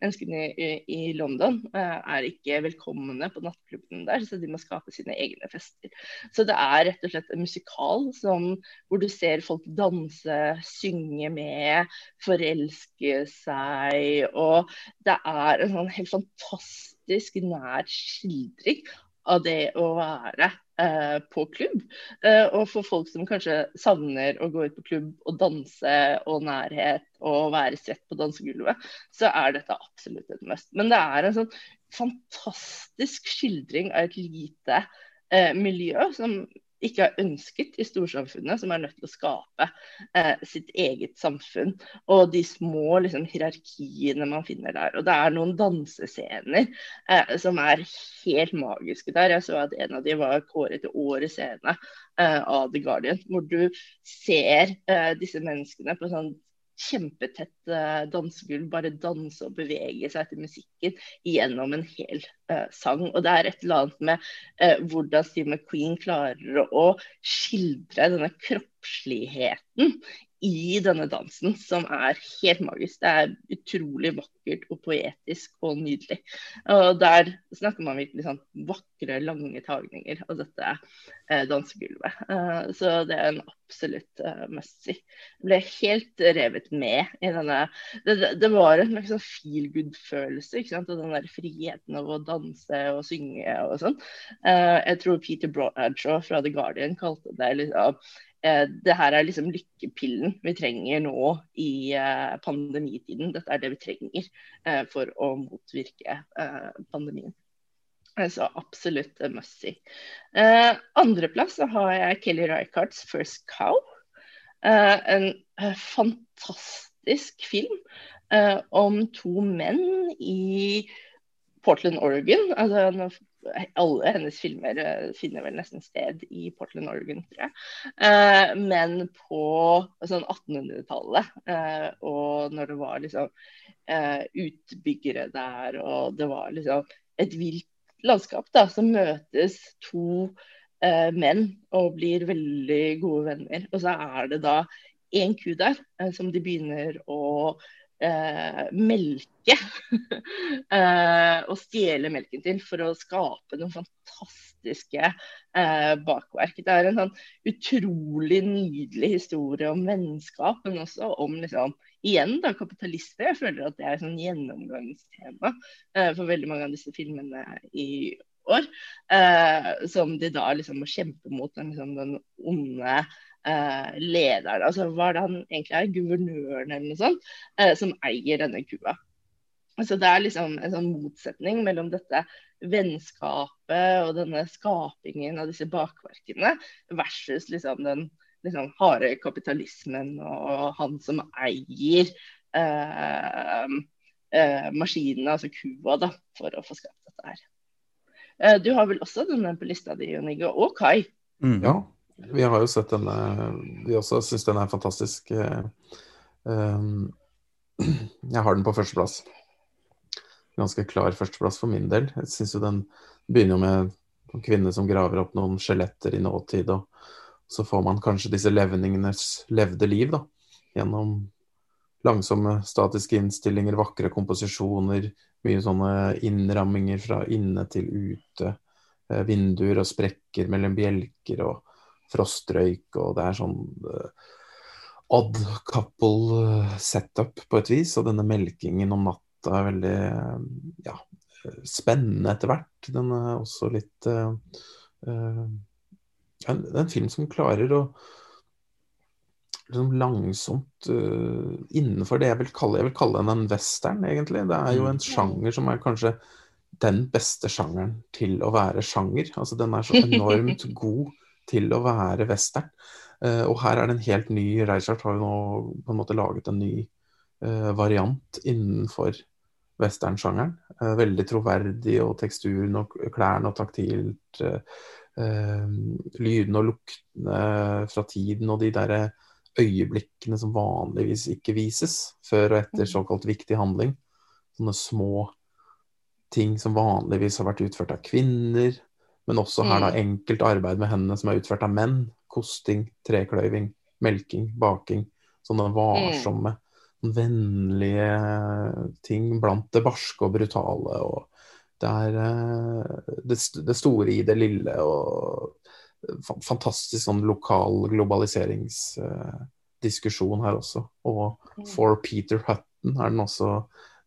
menneskene i, London uh, er ikke velkomne på nattklubben der, så de må skape sine egne fester. Så det er rett og slett en musikal som, hvor du ser folk danse, synge med, forelske seg. Og det er en sånn helt fantastisk nær skildring av det å være eh, på klubb. Eh, og for folk som kanskje savner å gå ut på klubb og danse og nærhet og være svett på dansegulvet, så er dette absolutt et must. Men det er en sånn fantastisk skildring av et lite eh, miljø som ikke har ønsket i storsamfunnet, som er nødt til å skape eh, sitt eget samfunn. Og de små liksom, hierarkiene man finner der. Og det er noen dansescener eh, som er helt magiske der. Jeg så at en av de var kåret til årets scene eh, av The Guardian, hvor du ser eh, disse menneskene på sånn kjempetett uh, dansegulv bare danse og bevege seg til musikken gjennom en hel uh, sang. Og det er et eller annet med eh, hvordan Steve McQueen klarer å skildre denne kroppsligheten i denne dansen som er helt magisk. Det er utrolig vakkert og poetisk og nydelig. Og der snakker man virkelig sånn vakre, lange tagninger av dette eh, dansegulvet. Eh, så det er en absolutt eh, must see. Jeg ble helt revet med i denne Det, det var en liksom feel good-følelse. ikke sant? Og den der friheten av å danse og synge og sånn. Eh, jeg tror Peter Bradshaw fra The Guardian kalte det liksom eh, det her er liksom lykkepillen vi trenger nå i eh, pandemitiden. Dette er det vi trenger for å motvirke pandemien. Så absolutt must see. Andreplass har jeg Kelly Reichardts 'First Cow'. En fantastisk film om to menn i Portland, Oregon. Altså, alle hennes filmer eh, finner vel nesten sted i Portland, Oregon, tror jeg. Eh, men på sånn 1800-tallet, eh, og når det var liksom eh, utbyggere der, og det var liksom et vilt landskap, da, så møtes to eh, menn og blir veldig gode venner. Og så er det da én ku der eh, som de begynner å eh, melke *laughs* eh, og stjele melken til for å skape noen fantastiske eh, bakverk. Det er en sånn utrolig nydelig historie om vennskap, men også om liksom, igjen da, kapitalisme. Jeg føler at det er et sånn gjennomgangstema eh, for veldig mange av disse filmene i år. Eh, som de da liksom må kjempe mot den, liksom, den onde eh, lederen, altså hva er det han egentlig er, guvernøren eller noe sånt, eh, som eier denne kua. Så Det er liksom en sånn motsetning mellom dette vennskapet og denne skapingen av disse bakverkene versus liksom den liksom harde kapitalismen og han som eier eh, eh, maskinene, altså kua, da, for å få skapt dette her. Eh, du har vel også denne på lista di, Jon Igge, og Kai? Mm. Ja, vi har jo sett denne Vi også syns den er fantastisk. Eh, ehm, *clears throat* jeg har den på førsteplass. Ganske klar førsteplass for min del. Jeg syns jo den begynner med en kvinne som graver opp noen skjeletter i nåtid, og så får man kanskje disse levningenes levde liv, da. Gjennom langsomme statiske innstillinger, vakre komposisjoner, mye sånne innramminger fra inne til ute. Eh, vinduer og sprekker mellom bjelker og frostrøyk, og det er sånn uh, odd couple eh, setup på et vis. Og denne melkingen om natta er veldig uh, ja, spennende etter hvert. Den er også litt uh, en, en, film som klarer å liksom langsomt uh, innenfor det jeg vil kalle Jeg vil kalle den en western, egentlig. Det er jo en mm. sjanger som er kanskje den beste sjangeren til å være sjanger. Altså Den er så *laughs* enormt god til å være western. Uh, og her er det en helt ny Reichardt har jo nå på en måte laget en ny uh, variant innenfor westernsjangeren. Uh, veldig troverdig, og teksturen og klærne og taktilt. lydene og luktene fra tiden og de derre øyeblikkene som vanligvis ikke vises før og etter mm. såkalt viktig handling. Sånne små ting som vanligvis har vært utført av kvinner, men også her da mm. enkelt arbeid med hendene som er utført av menn. Kosting, trekløyving, melking, baking. Sånne varsomme, mm. vennlige ting blant det barske og brutale. og det er eh, det, det, store i det lille og fantastisk sånn lokal globaliseringsdiskusjon her også. Og mm. for Peter Hutton er den også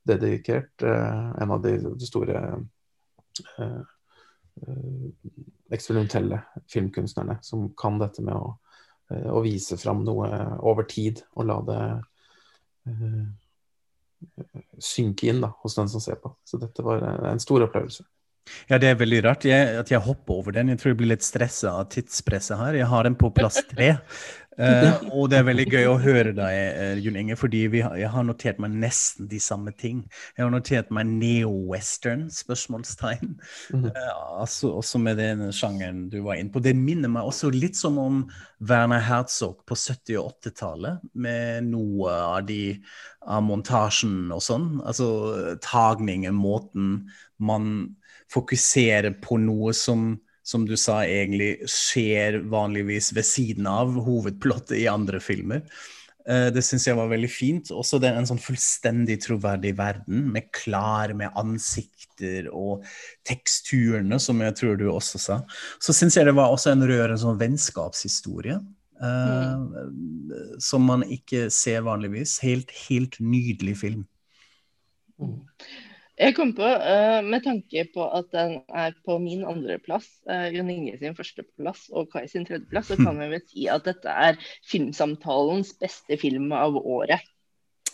dedikert. Eh, en av de, store Eh, eksperimentelle filmkunstnerne som kan dette med å, eh, å, vise fram noe over tid og la det uh, synke inn da, hos den som ser på. Så dette var en stor opplevelse. Ja, det er veldig rart jeg, at jeg hopper over den. Jeg tror jeg blir litt stressa av tidspresset her. Jeg har den på plass tre. Uh, *laughs* og det er veldig gøy å høre deg, uh, Jon Inge, fordi har, jeg har notert meg nesten de samme ting. Jeg har notert meg neo-western, spørsmålstegn. Mm uh, altså, også med den sjangeren du var inne på. Det minner meg også litt som om Werner Herzog på 70- og 80-tallet, med noe av de av montasjen og sånn. Altså tagningen, måten man fokuserer på noe som som du sa, egentlig skjer vanligvis ved siden av hovedplottet i andre filmer. Uh, det syns jeg var veldig fint. Også det er en sånn fullstendig troverdig verden, med klær, med ansikter og teksturene, som jeg tror du også sa. Så syns jeg det var også en rørende sånn vennskapshistorie. Uh, mm. Som man ikke ser vanligvis. Helt, helt nydelig film. Mm. Jeg kom på, uh, med tanke på at den er på min andreplass, uh, Jon Inge sin førsteplass og Kai sin tredjeplass, så kan *laughs* vi vel si at dette er filmsamtalens beste film av året.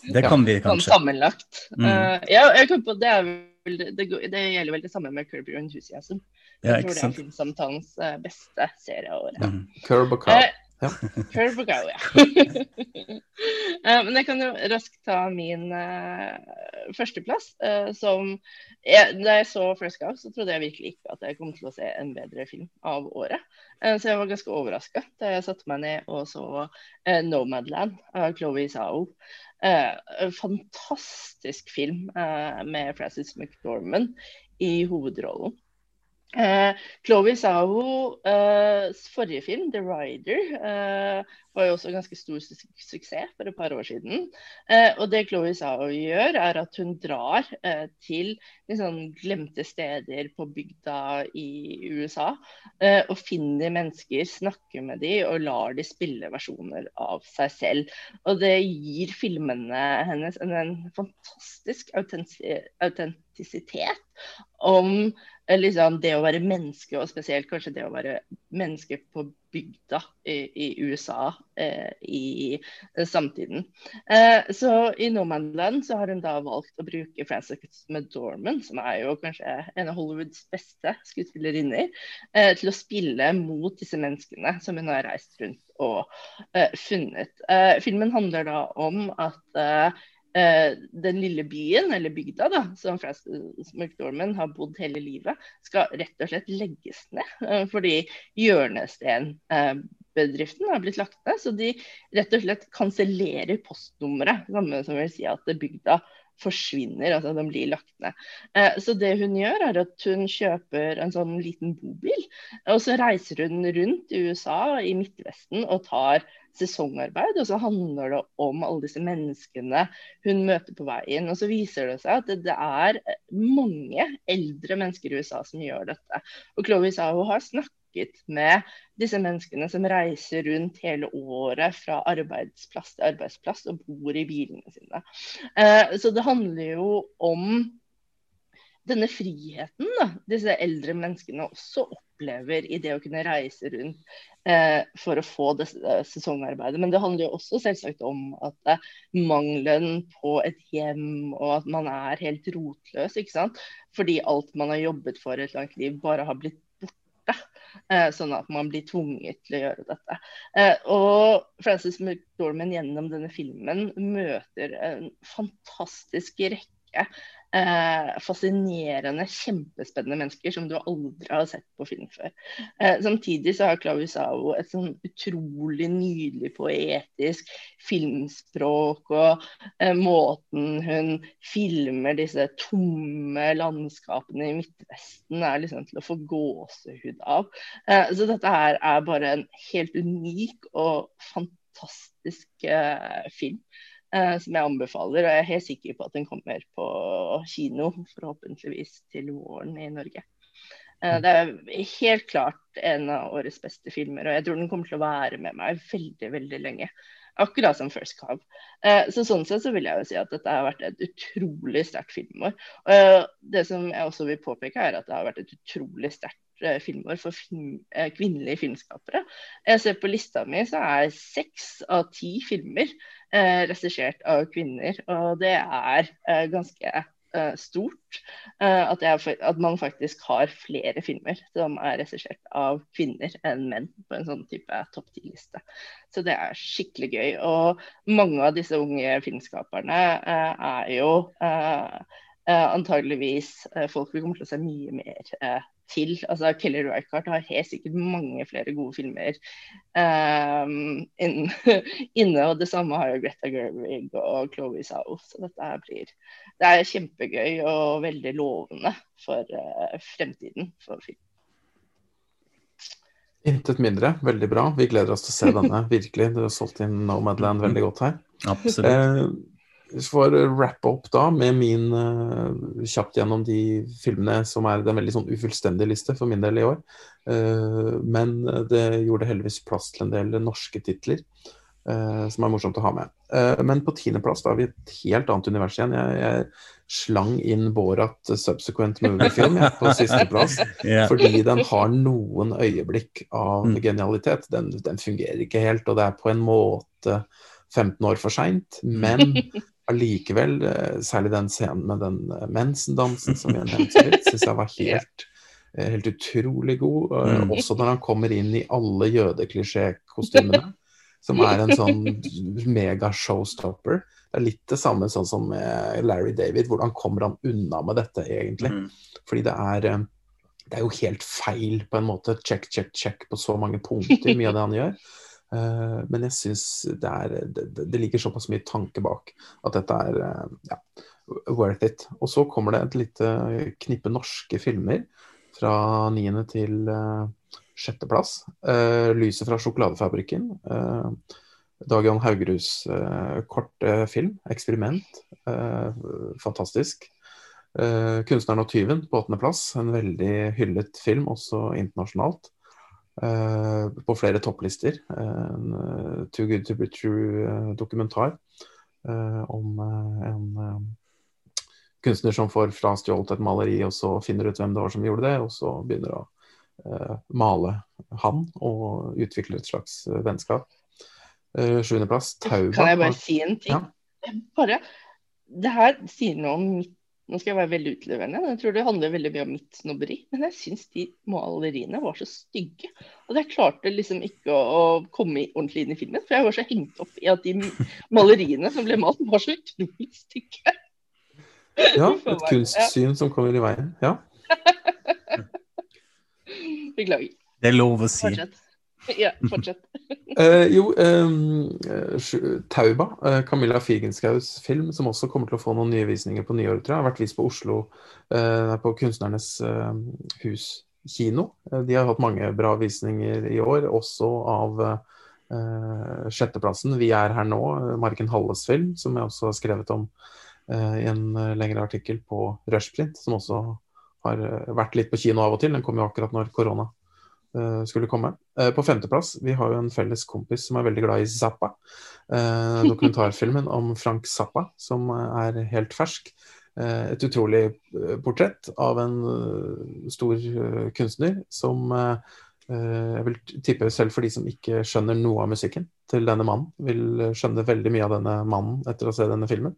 Det kan vi kanskje. Sånn sammenlagt. Mm. Uh, ja, jeg kom på, det, vel, det, det, gjelder vel det samme med Curb Your Enthusiasm. Jeg ja, tror det er filmsamtalens beste serie av året. Mm. Curb og Cow. Ja. Curve og go, ja. uh, men jeg kan jo raskt ta min uh, førsteplass. Uh, som jeg, Da jeg så First Cow, så trodde jeg virkelig ikke at jeg kom til å se en bedre film av året. så jeg var ganske overraska da jeg satte meg ned og så Nomadland av Chloé Sao. fantastisk film med Frances McDormand i hovedrollen. Uh, Chloé Sao, eh, forrige film, 'The Rider', eh, var jo også ganske stor su suksess for et par år siden. Uh, og det Chloé Sao gjør, er at hun drar til liksom, glemte steder på bygda i USA og finner mennesker, snakker med dem og lar de spille versjoner av seg selv. Og det gir filmene hennes en, en fantastisk autentisitet om liksom, det å være menneske, og spesielt kanskje det å være menneske på bygda i, i USA eh, i eh, samtiden. Eh, så i No Manland så har hun da valgt å bruke Frances McDormand, som er jo kanskje en av Hollywoods beste skuespillerinner, eh, til å spille mot disse menneskene som hun har reist rundt og eh, funnet. Eh, filmen handler da om at Uh, den lille byen, eller bygda, da, som Frances McDormand har bodd hele livet, skal rett og slett legges ned. Uh, fordi hjørnestenbedriften uh, har blitt lagt ned. Så de rett og slett kansellerer postnummeret. Samme som vil si at bygda forsvinner, altså den blir lagt ned. Eh, så det hun gjør, er at hun kjøper en sånn liten bobil. Og så reiser hun rundt i USA, i Midtvesten, og tar sesongarbeid. Og så handler det om alle disse menneskene hun møter på veien. Og så viser det seg at det, er mange eldre mennesker i USA som gjør dette. Og Chloé hun har snakket med disse menneskene som reiser rundt hele året fra arbeidsplass til arbeidsplass og bor i bilene sine. Eh, så det handler jo om denne friheten da, disse eldre menneskene også opplever i det å kunne reise rundt eh, for å få det, eh, sesongarbeidet. Men det handler jo også selvsagt om at eh, mangelen på et hjem og at man er helt rotløs. ikke sant? Fordi alt man har jobbet for et langt liv, bare har blitt borte. Eh, sånn at man blir tvunget til å gjøre dette. Eh, og Frances McDormand gjennom denne filmen møter en fantastisk rekke eh, fascinerende, kjempespennende mennesker som du aldri har sett på film før. Eh, samtidig så har Klaus Avo et sånn utrolig nydelig poetisk filmspråk, og eh, måten hun filmer disse tomme landskapene i Midtvesten er liksom til å få gåsehud av. Eh, så dette her er bare en helt unik og fantastisk eh, film. Uh, som jeg anbefaler. Og jeg er helt sikker på at den kommer på kino, forhåpentligvis til våren i Norge. Uh, det er helt klart en av årets beste filmer, og jeg tror den kommer til å være med meg veldig, veldig lenge. Akkurat som First Cove. Uh, så sånn sett så vil jeg jo si at dette har vært et utrolig sterkt filmår. det som jeg også vil påpeke, er at det har vært et utrolig sterkt filmår for film, kvinnelige filmskapere. Jeg ser på lista mi, så er seks av ti filmer eh, regissert av kvinner. Og det er eh, ganske uh, stort uh, at, jeg, at, man faktisk har flere filmer som er regissert av kvinner enn menn på en sånn type topp ti-liste. Så det er skikkelig gøy. Og mange av disse unge filmskaperne uh, er jo antageligvis folk vi kommer til å se mye mer til. Altså, Kelly Reichardt har helt sikkert mange flere gode filmer um, *laughs* inne. Og det samme har jo Greta Gerwig og Chloé Zhao. Så dette blir det er kjempegøy og veldig lovende for uh, fremtiden for film. Intet mindre. Veldig bra. Vi gleder oss til å se *laughs* denne. Virkelig. Du har solgt inn Nomadland veldig godt her. Absolutt. Eh, for å rappe opp da med min uh, kjapt gjennom de filmene som er en veldig sånn ufullstendig liste for min del i år. Uh, men det gjorde heldigvis plass til en del norske titler uh, som er morsomt å ha med. men på tiendeplass har vi et helt annet univers igjen. Jeg, jeg slang inn Borat subsequent movie-film på sisteplass. *laughs* yeah. Fordi den har noen øyeblikk av mm. genialitet. Den, den fungerer ikke helt, og det er på en måte 15 år for seint, men *laughs* allikevel, eh, særlig den scenen med den eh, mensendansen som jeg nevnte *laughs* syns jeg var helt, eh, helt utrolig god. Mm. Også når han kommer inn i alle jødeklisjékostymene, som er en sånn *laughs* mega-showstopper. Det er litt det samme sånn som med Larry David. Hvordan kommer han unna med dette, egentlig? Mm. Fordi det er, det er jo helt feil, på en måte. Check, check, check på så mange punkter, mye av det han gjør. *laughs* Eh, men jeg syns det, det, det, ligger såpass mye tanke bak at dette er eh, ja, worth it. Og så kommer det et lite knippe norske filmer fra niende til uh, sjetteplass. 'Lyset fra sjokoladefabrikken'. Dag Jan Haugeruds kort film. 'Eksperiment'. fantastisk. 'Kunstneren og tyven' på åttendeplass. En veldig hyllet film, også internasjonalt. Eh, på flere topplister. En uh, Too Good To Be True-dokumentar eh, om en kunstner som får frastjålet et maleri, og så finner ut hvem det var som gjorde det, og så begynner å male han og utvikle et slags vennskap. Sjuendeplass, Tauba. Kan jeg bare si en ting? Ja. Bare, det her sier noe om mitt nå skal jeg være veldig utleverende, jeg tror det handler veldig mye om mitt snobberi. Men jeg syns de maleriene var så stygge. Og jeg klarte liksom ikke å, komme ordentlig inn i filmen. For jeg var så hengt opp i at de *laughs* maleriene som ble malt, var så utrolig stygge. Ja, *laughs* et kunstsyn som kommer i veien. Ja. *laughs* Beklager. Det er lov å si. Fortsett. *laughs* Ja, fortsett. uh, *laughs* jo, um, Tauba, uh, Camilla Figenschous film, som også kommer til å få noen nye visninger på nyåret, tror jeg. Har vært vist på Oslo, uh, på Kunstnernes hus kino. de har hatt mange bra visninger i år, også av sjetteplassen 'Vi er her nå', Marken Halles film, som jeg også har skrevet om i en lengre artikkel på Rushprint, som også har vært litt på kino av og til. Den kom jo akkurat når korona skulle komme. Uh, på femteplass, vi har jo en felles kompis som er veldig glad i Zappa. Uh, dokumentarfilmen om Frank Zappa, som er helt fersk. et utrolig portrett av en stor kunstner som jeg vil tippe selv for de som ikke skjønner noe av musikken til denne mannen, vil skjønne veldig mye av denne mannen etter å se denne filmen.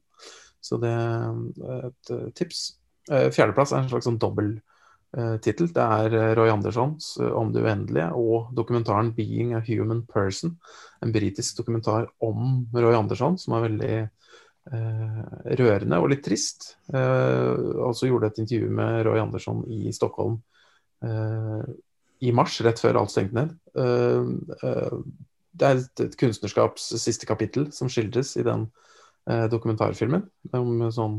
Så det er et tips. Fjerdeplass er en slags sånn dobbel Eh, tittel. Det er eh, Roy Andersons eh, 'Om det uendelige' og dokumentaren 'Being a Human Person'. En britisk dokumentar om Roy Andersson som er veldig eh, rørende og litt trist. Eh, altså gjorde et intervju med Roy Andersson i Stockholm eh, i mars, rett før alt stengte ned. det er et, et, kunstnerskaps siste kapittel som skildres i den dokumentarfilmen. om sånn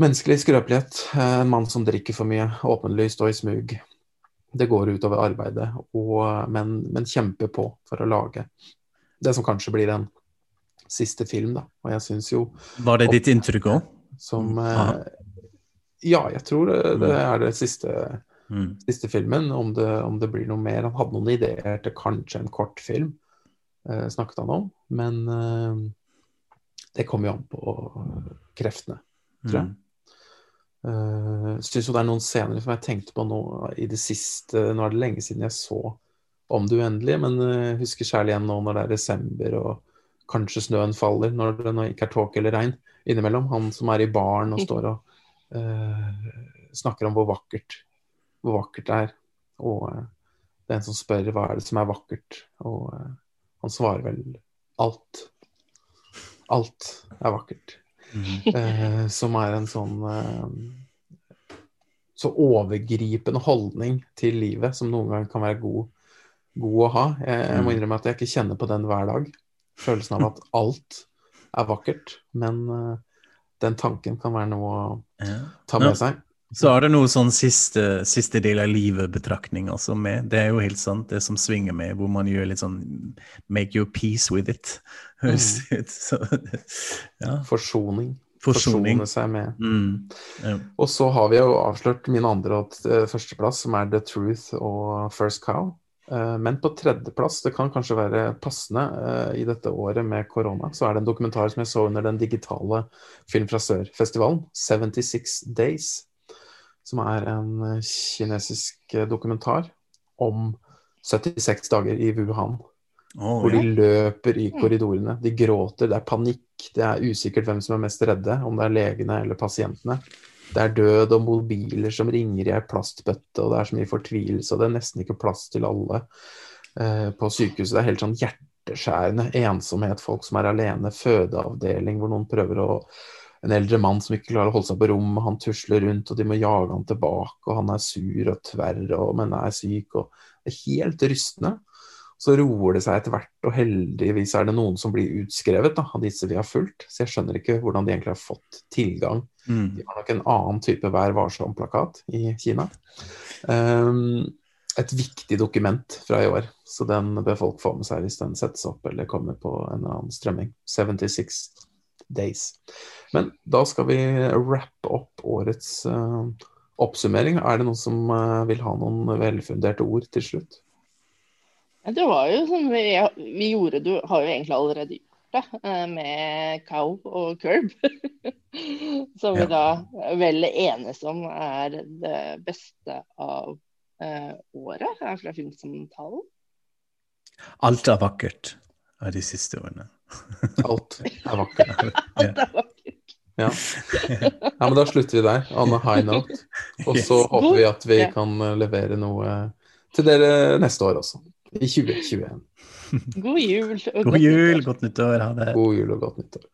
Menneskelig skrøpelighet. En mann som drikker for mye, åpenlyst og i smug. Det går utover arbeidet, og, men, men kjemper på for å lage det som kanskje blir en siste film, da. Og jeg syns jo Var det ditt inntrykk òg? Som mm. eh, Ja, jeg tror det, det mm. er det siste, mm. siste filmen. Om det, om det, blir noe mer. Han hadde noen ideer til kanskje en kortfilm, eh, snakket han om. Men eh, det kommer jo an på kreftene, tror jeg. Mm. Uh, synes jo det er noen scener som jeg tenkte på nå i det siste Nå er det lenge siden jeg så Om det uendelige, men uh, husker særlig igjen nå når det er desember og kanskje snøen faller, når det ikke er tåke eller regn innimellom. Han som er i baren og *laughs* står og uh, snakker om hvor vakkert, hvor vakkert det er. Og uh, det er en som spør hva er det som er vakkert, og eh, han svarer vel alt. Alt er vakkert. Mhm. Eh, som er en sånn eh, så overgripende holdning til livet som noen ganger kan være god, god å ha. Jeg, jeg må Mm. innrømme at jeg ikke kjenner på den hver dag. Følelsen av at *laughs* alt er vakkert. Men eh, den tanken kan være noe å ta med seg. Så er det noe sånn siste, siste del av livet-betraktning altså med. Det er jo helt sant, det som svinger med, hvor man gjør litt sånn make your peace with it. Høres ut så *laughs* Ja. Forsoning. Forsoning. Forsone seg med. Mm. Ja. Og så har vi jo avslørt min andre og eh, førsteplass, som er The Truth og First Cow. Eh, Men på tredjeplass, det kan kanskje være passende eh, i dette året med korona, så er det en dokumentar som jeg så under den digitale Film fra Sør-festivalen, 76 Days. Som er en eh, kinesisk eh, dokumentar om 76 dager i Wuhan. Oh, Hvor ja. de løper i korridorene. De gråter, det er panikk, det er usikkert hvem som er mest redde, om det er legene eller pasientene. Det er død og mobiler som ringer i ei plastbøtte, og det er så mye fortvilelse, og det er nesten ikke plass til alle eh, på sykehuset. Det er helt sånn hjerteskjærende ensomhet, folk som er alene, fødeavdeling hvor noen prøver å En eldre mann som ikke klarer å holde seg på rommet, han tusler rundt, og de må jage han tilbake, og han er sur og tverr, og, men er syk, og Det er helt rystende. Så roer det seg etter hvert, og heldigvis er det noen som blir utskrevet da, av disse vi har fulgt. Så jeg skjønner ikke hvordan de egentlig har fått tilgang. Mm. De har nok en annen type Vær varsom-plakat i Kina. Um, et viktig dokument fra i år, så den bør folk få med seg hvis den settes opp eller kommer på en eller annen strømming. 76 Days. Men da skal vi wrappe opp årets uh, oppsummering. Er det noen som uh, vil ha noen velfunderte ord til slutt? Det var jo sånn vi, vi gjorde, du har jo egentlig allerede gjort det, eh, med Cow og Curb. *laughs* Som vi Ja. da vel enes om er det beste av eh, året er fra Filmsamtalen. Alt er vakkert av de siste årene. Alt er vakkert. *laughs* Ja. er vakkert. Ja. ja, men da slutter vi der, on a high note. Og så Yes. håper vi at vi Ja. kan eh, levere noe til dere neste år også. I 2021. God jul og God godt jul, nyttår. godt nyttår. Ha det. God jul og godt nyttår.